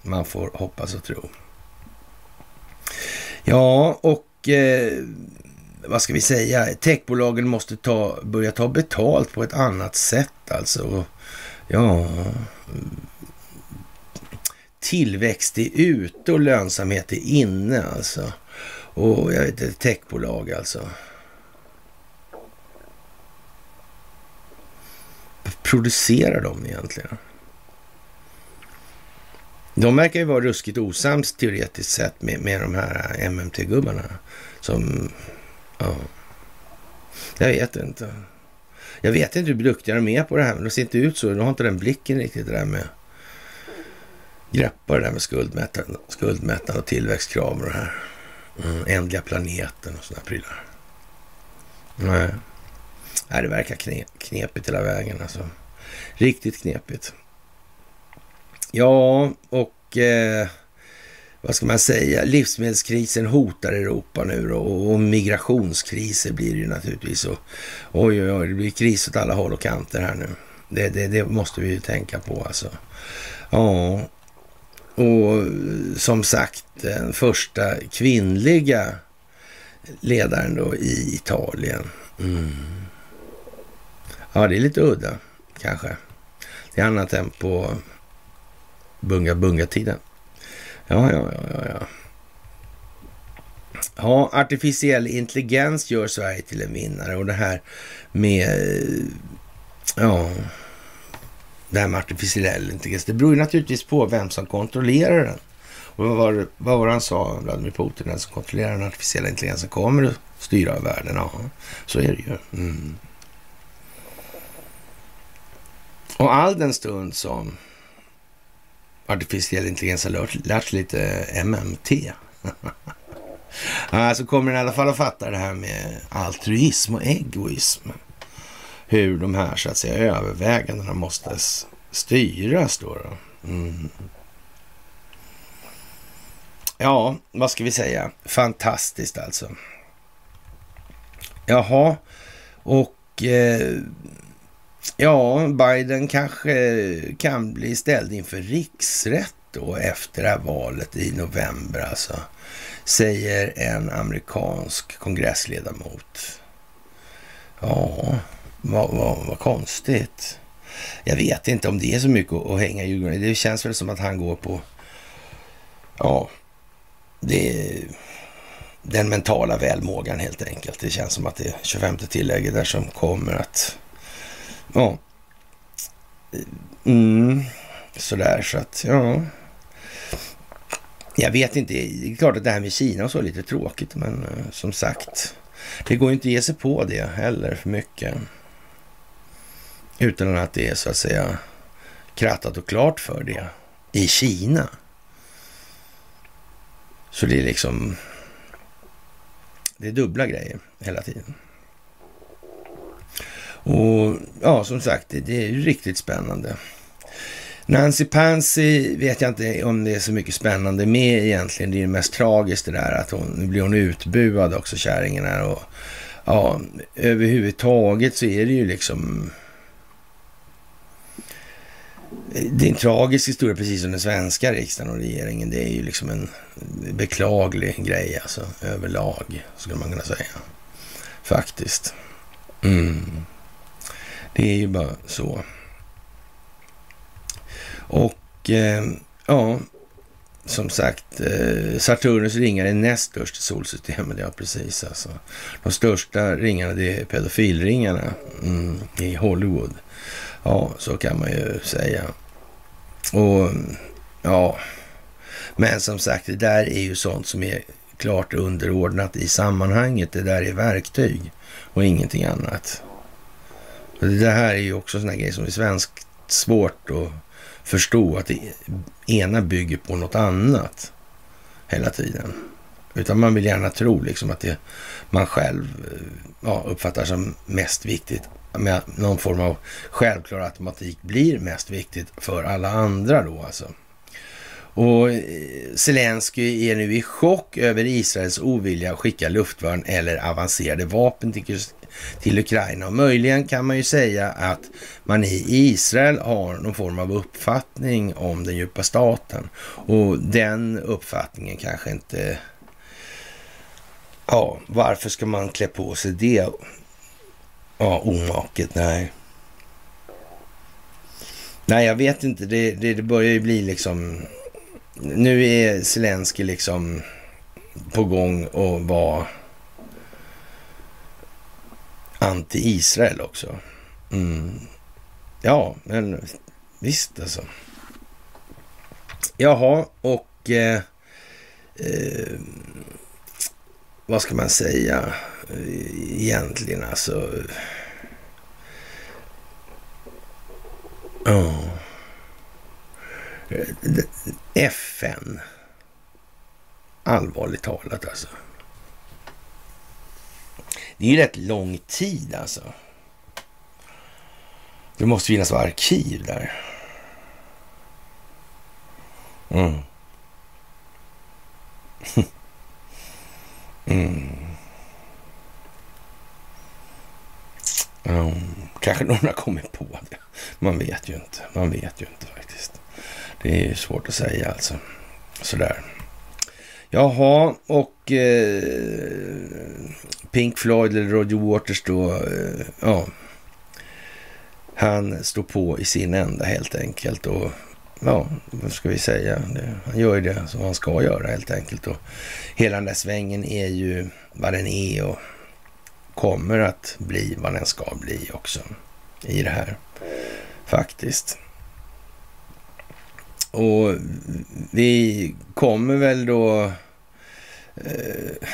Man får hoppas och tro. Ja, och eh, vad ska vi säga? Techbolagen måste ta, börja ta betalt på ett annat sätt alltså. Ja, tillväxt är ute och lönsamhet är inne alltså. Och jag vet inte, techbolag alltså. Producerar de egentligen? De verkar ju vara ruskigt osams teoretiskt sett med, med de här MMT-gubbarna. Som, ja, jag vet inte. Jag vet inte hur duktiga de är på det här, men de ser inte ut så. De har inte den blicken riktigt det där med greppa det där med skuldmättnad, skuldmättnad och tillväxtkrav och det här. Mm, ändliga planeten och sådana prylar. Nej. Nej, det verkar knepigt hela vägen alltså. Riktigt knepigt. Ja, och eh, vad ska man säga? Livsmedelskrisen hotar Europa nu då, och migrationskriser blir det ju naturligtvis. Och, oj, oj, oj, det blir kris åt alla håll och kanter här nu. Det, det, det måste vi ju tänka på alltså. Ja, och som sagt den första kvinnliga ledaren då i Italien. Mm. Ja, det är lite udda kanske. Det är annat än på bunga-bunga-tiden. Ja, ja, ja, ja, ja. Ja, artificiell intelligens gör Sverige till en vinnare och det här med, ja, det här med artificiell intelligens. Det beror ju naturligtvis på vem som kontrollerar den. Och vad var, vad var det han sa, Vladimir Putin, den som kontrollerar den artificiella intelligensen kommer att styra världen. Ja, så är det ju. Mm. Och all den stund som artificiell intelligens har lärt, lärt sig lite eh, MMT. (laughs) så kommer den i alla fall att fatta det här med altruism och egoism. Hur de här så att säga övervägandena måste styras då. då. Mm. Ja, vad ska vi säga? Fantastiskt alltså. Jaha, och eh, Ja, Biden kanske kan bli ställd inför riksrätt då efter det här valet i november alltså. Säger en amerikansk kongressledamot. Ja, vad, vad, vad konstigt. Jag vet inte om det är så mycket att hänga i julgranen. Det känns väl som att han går på, ja, det den mentala välmågan helt enkelt. Det känns som att det är 25 tillägget där som kommer att Ja. Mm, sådär så att, ja. Jag vet inte. Det är klart att det här med Kina och så är lite tråkigt, men eh, som sagt. Det går ju inte att ge sig på det heller för mycket. Utan att det är så att säga krattat och klart för det i Kina. Så det är liksom... Det är dubbla grejer hela tiden. Och ja, som sagt, det, är ju riktigt spännande. Nancy Pansy vet jag inte om det är så mycket spännande med egentligen. Det är ju mest tragiskt det där att hon, nu blir hon utbuad också, kärringen här. Och, ja, överhuvudtaget så är det ju liksom... Det är en tragisk historia, precis som den svenska riksdagen och regeringen. Det är ju liksom en beklaglig grej alltså, överlag, skulle man kunna säga. Faktiskt. Mm. Det är ju bara så. Och eh, ja, som sagt, eh, Saturnus ringar är näst störst i solsystemet. Ja, precis alltså. De största ringarna det är pedofilringarna mm, i Hollywood. Ja, så kan man ju säga. Och ja, men som sagt, det där är ju sånt som är klart underordnat i sammanhanget. Det där är verktyg och ingenting annat. Det här är ju också sådana grejer som är svenskt svårt att förstå att det ena bygger på något annat hela tiden. Utan man vill gärna tro liksom att det man själv eh, ja, uppfattar som mest viktigt med någon form av självklar automatik blir mest viktigt för alla andra då alltså. Och eh, Zelensky är nu i chock över Israels ovilja att skicka luftvärn eller avancerade vapen till, till Ukraina. Och möjligen kan man ju säga att man i Israel har någon form av uppfattning om den djupa staten. Och den uppfattningen kanske inte... Ja, varför ska man klä på sig det? Ja, omaket, nej. Nej, jag vet inte. Det, det, det börjar ju bli liksom nu är Zelensky liksom på gång att vara anti-Israel också. Mm. Ja, men visst alltså. Jaha, och eh, eh, vad ska man säga eh, egentligen alltså? Ja. Eh, oh. FN. Allvarligt talat alltså. Det är ju rätt lång tid alltså. Det måste finnas arkiv där. Mm. (laughs) mm. Mm. Kanske någon har kommit på det. Man vet ju inte. Man vet ju inte faktiskt. Det är svårt att säga alltså. Sådär. Jaha, och eh, Pink Floyd eller Roger Waters då, eh, ja. Han står på i sin ända helt enkelt och ja, vad ska vi säga? Han gör ju det som han ska göra helt enkelt och hela den där svängen är ju vad den är och kommer att bli vad den ska bli också i det här faktiskt. Och vi kommer väl då eh,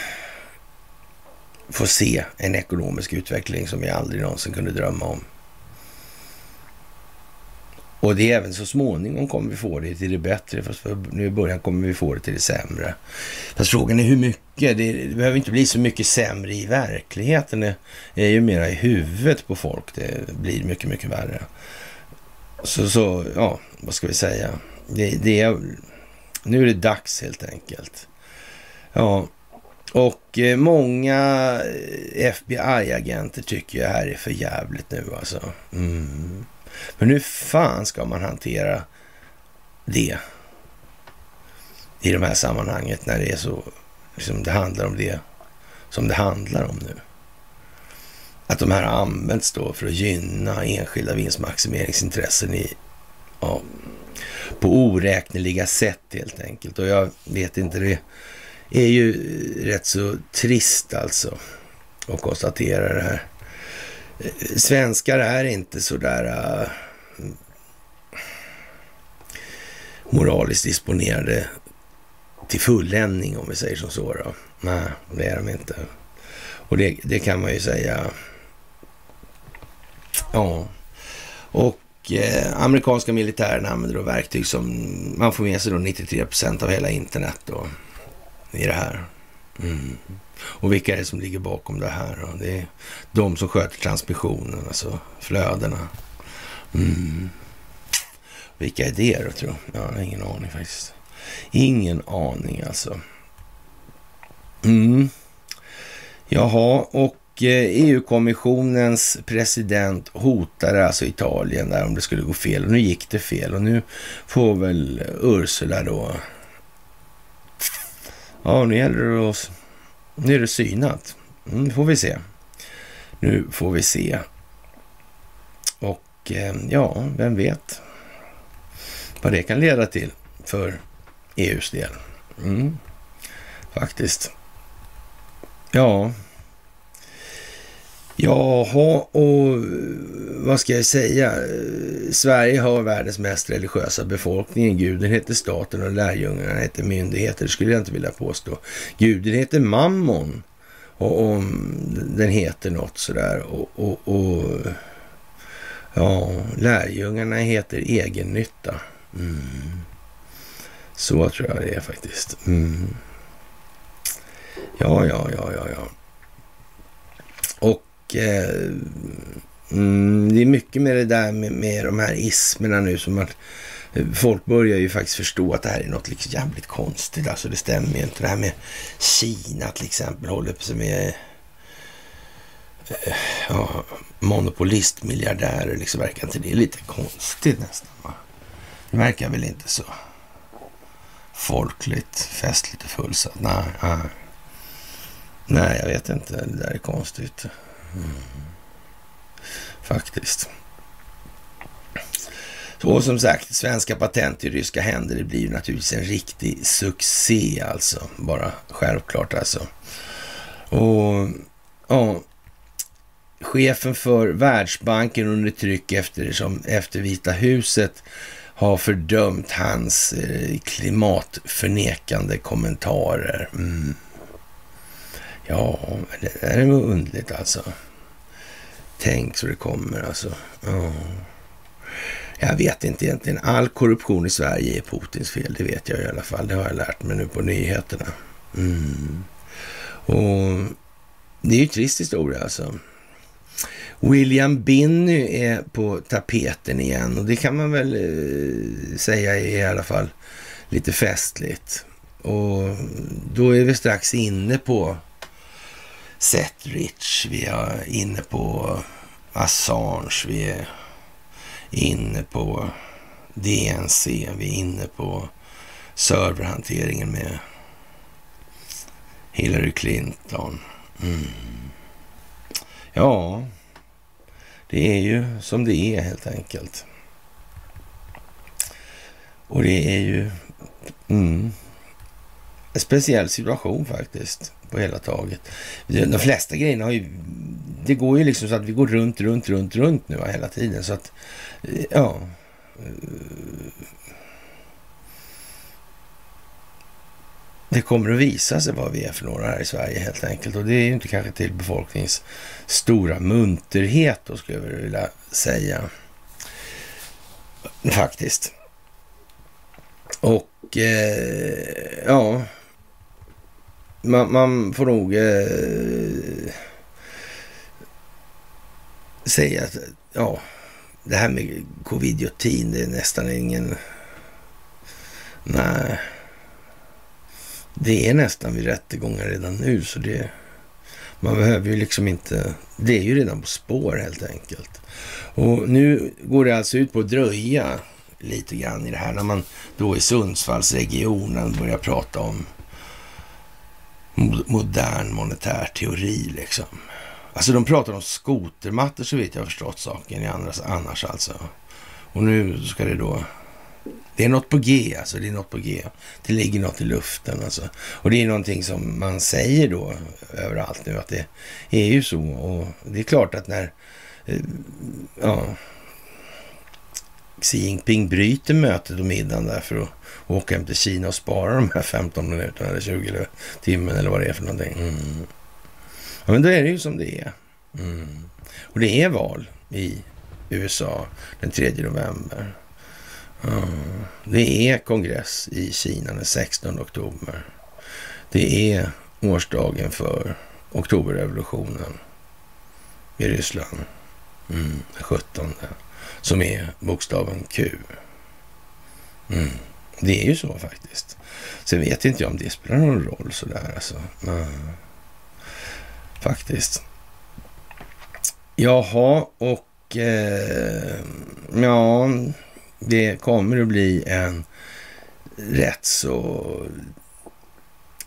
få se en ekonomisk utveckling som vi aldrig någonsin kunde drömma om. Och det är även så småningom kommer vi få det till det bättre, fast nu i början kommer vi få det till det sämre. Fast frågan är hur mycket. Det, det behöver inte bli så mycket sämre i verkligheten. Det är ju mera i huvudet på folk det blir mycket, mycket värre. Så, så ja, vad ska vi säga? Det, det är, nu är det dags helt enkelt. Ja, och eh, många eh, FBI-agenter tycker det här är för jävligt nu alltså. Mm. Men hur fan ska man hantera det i de här sammanhanget när det är så, liksom det handlar om det som det handlar om nu? Att de här används då för att gynna enskilda vinstmaximeringsintressen i ja, på oräkneliga sätt helt enkelt. Och jag vet inte, det är ju rätt så trist alltså att konstatera det här. Svenskar är inte så där uh, moraliskt disponerade till fulländning om vi säger som så. Då. Nej, det är de inte. Och det, det kan man ju säga. Ja, och eh, amerikanska militären använder då verktyg som man får med sig då 93 procent av hela internet då, i det här. Mm. Och vilka är det som ligger bakom det här? Då? Det är de som sköter transmissionen, alltså flödena. Mm. Vilka är det då, tror jag? Jag har ingen aning faktiskt. Ingen aning alltså. Mm. Jaha, och eh, e EU-kommissionens president hotade alltså Italien där om det skulle gå fel. Och nu gick det fel och nu får väl Ursula då... Ja, nu gäller det att... Nu är det synat. Mm, nu får vi se. Nu får vi se. Och eh, ja, vem vet vad det kan leda till för EUs del. Mm, faktiskt. Ja, Jaha, och eh, vad ska jag säga? Eh, Sverige har världens mest religiösa befolkning. Guden heter staten och lärjungarna heter myndigheter. Det skulle jag inte vilja påstå. Guden heter mammon. Och om mm, den heter något sådär. Och, och, och ja, lärjungarna heter egennytta. Mm. Så tror jag det är faktiskt. Mm. Ja, ja, ja, ja, ja. Och eh, mm, det är mycket med det där med, med de här ismerna nu som att eh, folk börjar ju faktiskt förstå att det här är något liksom jävligt konstigt. Alltså det stämmer ju inte. Det här med Kina till exempel håller på sig med eh, ja, monopolistmiljardärer. Liksom verkar inte det lite konstigt nästan? Va? Det verkar väl inte så folkligt, festligt och fullsatt. Nej, nej. nej, jag vet inte. Det där är konstigt. Mm. Faktiskt. Och som sagt, svenska patent i ryska händer, det blir ju naturligtvis en riktig succé alltså. Bara självklart alltså. Och ja, chefen för Världsbanken under tryck eftersom, efter Vita huset har fördömt hans eh, klimatförnekande kommentarer. Mm. Ja, det där är nog underligt alltså. Tänk så det kommer alltså. Ja. Jag vet inte egentligen. All korruption i Sverige är Putins fel. Det vet jag i alla fall. Det har jag lärt mig nu på nyheterna. Mm. Och det är ju en trist historia alltså. William Binney är på tapeten igen och det kan man väl eh, säga är i alla fall lite festligt. Och då är vi strax inne på Setrich, vi är inne på Assange, vi är inne på DNC, vi är inne på serverhanteringen med Hillary Clinton. Mm. Ja, det är ju som det är helt enkelt. Och det är ju mm, speciell situation faktiskt på hela taget. De flesta grejerna har ju, det går ju liksom så att vi går runt, runt, runt, runt nu hela tiden. Så att, eh, ja. Det kommer att visa sig vad vi är för några här i Sverige helt enkelt. Och det är ju inte kanske till befolkningens stora munterhet då skulle jag vilja säga. Faktiskt. Och eh, ja, man, man, får nog eh, säga att ja, det här med covidiotin, det är nästan ingen... Nej. Det är nästan vid rättegångar redan nu, så det... Man behöver ju liksom inte... Det är ju redan på spår helt enkelt. Och nu går det alltså ut på att dröja lite grann i det här när man då i Sundsvallsregionen börjar prata om modern monetär teori liksom. Alltså de pratar om skotermattor så vitt jag har förstått saken i andras, annars alltså. Och nu ska det då... Det är något på G alltså, det är något på G. Det ligger något i luften alltså. Och det är någonting som man säger då överallt nu att det är ju så. Och det är klart att när... Eh, ja, Xi Jinping bryter mötet och middagen där för att åka hem till Kina och spara de här 15 minuterna eller 20 eller timmen eller vad det är för någonting. Mm. Ja, men då är det ju som det är. Mm. Och det är val i USA den 3 november. Mm. Det är kongress i Kina den 16 oktober. Det är årsdagen för oktoberrevolutionen i Ryssland. Mm, den 17 som är bokstaven Q. Mm. Det är ju så faktiskt. Sen vet inte jag om det spelar någon roll sådär alltså. Mm. Faktiskt. Jaha, och eh, ja, det kommer att bli en rätt så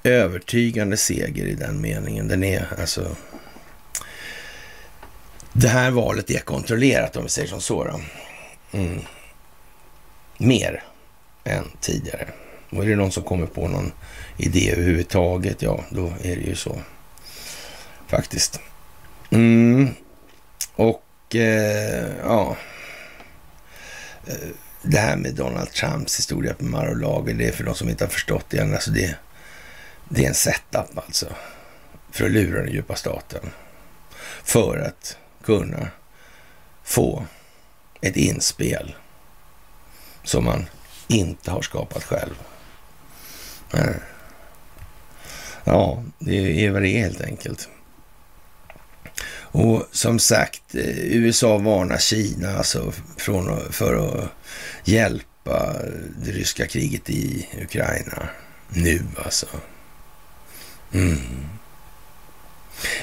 övertygande seger i den meningen. Den är alltså det här valet är kontrollerat om vi säger som så. Då. Mm. Mer än tidigare. Och är det någon som kommer på någon idé överhuvudtaget, ja, då är det ju så. Faktiskt. Mm. Och eh, ja, eh, det här med Donald Trumps historia på Mar-a-Lago, det är för de som inte har förstått det än. Alltså det, det är en setup alltså. För att lura den djupa staten. För att kunna få ett inspel som man inte har skapat själv. Ja, det är vad det är helt enkelt. Och som sagt, eh, USA varnar Kina alltså från, för att hjälpa det ryska kriget i Ukraina nu alltså. Mm.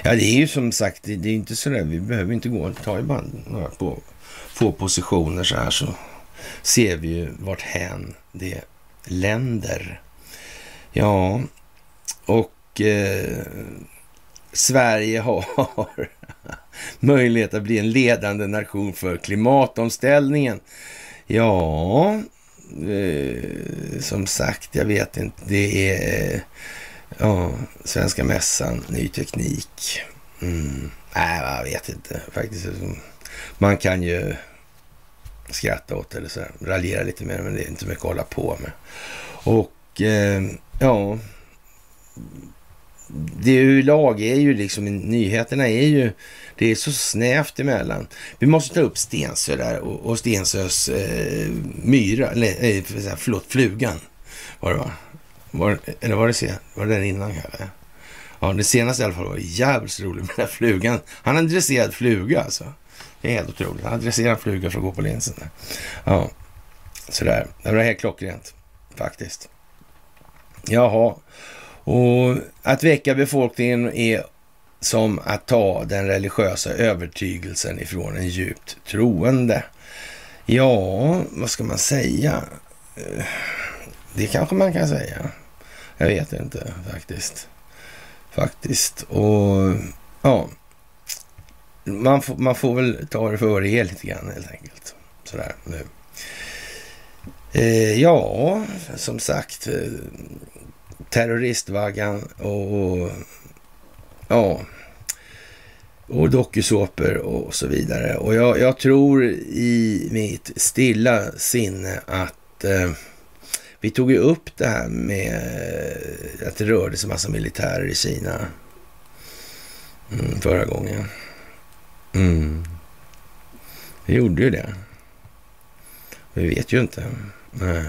Ja, det är ju som sagt, det är inte så där, vi behöver inte gå, ta ju bara några på få positioner så här så ser vi ju vart hän det länder. Ja, och eh, Sverige har (laughs) möjlighet att bli en ledande nation för klimatomställningen. Ja, eh, som sagt, jag vet inte. Det är eh, ja, Svenska mässan, ny teknik. Mm. Nej, jag vet inte faktiskt. Man kan ju skratta åt eller så här, raljera lite mer, men det är inte mycket att hålla på med. Och eh, ja, det överlag är ju liksom, nyheterna är ju, det är så snävt emellan. Vi måste ta upp Stensö där och, och Stensös eh, myra, eller eh, förlåt, flugan var det va? Var, eller var det, var det den innan kanske? Ja, det senaste i alla fall var jävligt roligt med den där flugan. Han har en dresserad fluga alltså. Det är helt otroligt. Han dresserar en fluga för att gå på linsen. Ja, sådär. Det var helt klockrent faktiskt. Jaha, och att väcka befolkningen är som att ta den religiösa övertygelsen ifrån en djupt troende. Ja, vad ska man säga? Det kanske man kan säga. Jag vet inte faktiskt. Faktiskt. Och ja, man får, man får väl ta det för vad det är lite grann helt enkelt. Sådär nu. Eh, ja, som sagt, eh, terroristvaggan och ja, och dokusåpor och så vidare. Och jag, jag, tror i mitt stilla sinne att eh, vi tog ju upp det här med eh, att det rörde sig massa militärer i Kina mm, förra gången. Mm. Det gjorde ju det. Vi vet ju inte. Nej.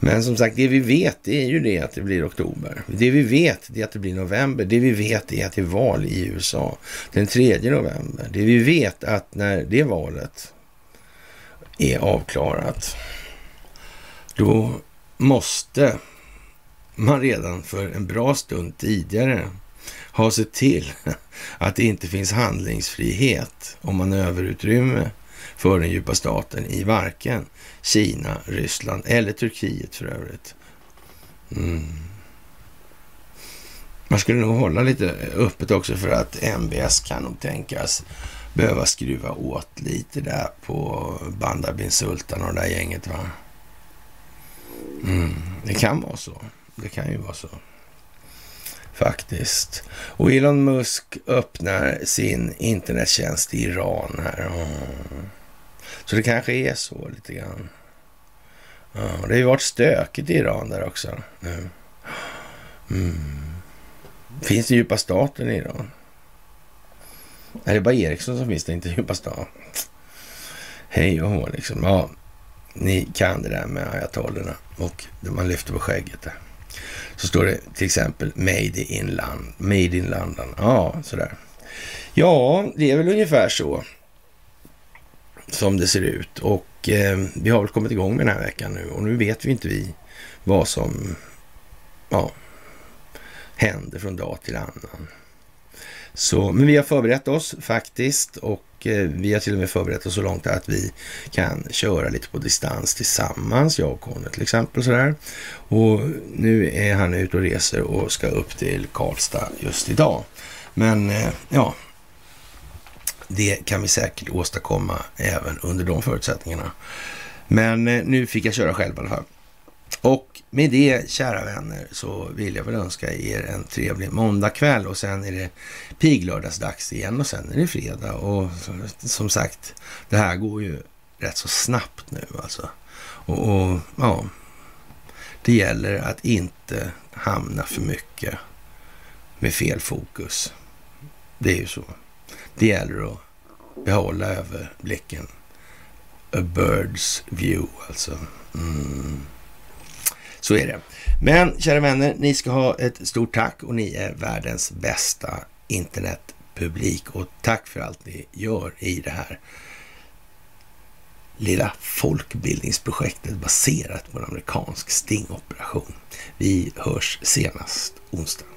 Men som sagt, det vi vet det är ju det att det blir oktober. Det vi vet det är att det blir november. Det vi vet är att det är val i USA den 3 november. Det vi vet att när det valet är avklarat, då måste man redan för en bra stund tidigare har sett till (laughs) att det inte finns handlingsfrihet och manöverutrymme för den djupa staten i varken Kina, Ryssland eller Turkiet för övrigt. Mm. Man skulle nog hålla lite öppet också för att MBS kan nog tänkas behöva skruva åt lite där på Bandar bin Sultan och det där gänget. Va? Mm. Det kan vara så. Det kan ju vara så. Faktiskt. Och Elon Musk öppnar sin internettjänst i Iran här. Mm. Så det kanske är så lite grann. Mm, ja, det har ju varit stökigt i Iran där också nu. Mm. Finns det djupa staten i Iran? Är det bara Ericsson som finns det, inte djupa staten? Hej och hå liksom. Ja, ni kan det där med ayatollorna och man lyfter på skägget där. Så står det till exempel Made in, land, made in London. Ja, sådär. Ja, det är väl ungefär så som det ser ut. Och eh, vi har väl kommit igång med den här veckan nu och nu vet vi inte vi vad som ja, händer från dag till annan. Så, men vi har förberett oss faktiskt och eh, vi har till och med förberett oss så långt att vi kan köra lite på distans tillsammans, jag och Conny till exempel. Sådär. Och nu är han ute och reser och ska upp till Karlstad just idag. Men eh, ja, det kan vi säkert åstadkomma även under de förutsättningarna. Men eh, nu fick jag köra själv i alla fall. Och med det, kära vänner, så vill jag väl önska er en trevlig måndagkväll och sen är det piglördagsdags igen och sen är det fredag. Och som sagt, det här går ju rätt så snabbt nu alltså. Och, och ja, det gäller att inte hamna för mycket med fel fokus. Det är ju så. Det gäller att behålla överblicken. A bird's view alltså. Mm. Så är det. Men kära vänner, ni ska ha ett stort tack och ni är världens bästa internetpublik. Och tack för allt ni gör i det här lilla folkbildningsprojektet baserat på en amerikansk stingoperation. Vi hörs senast onsdag.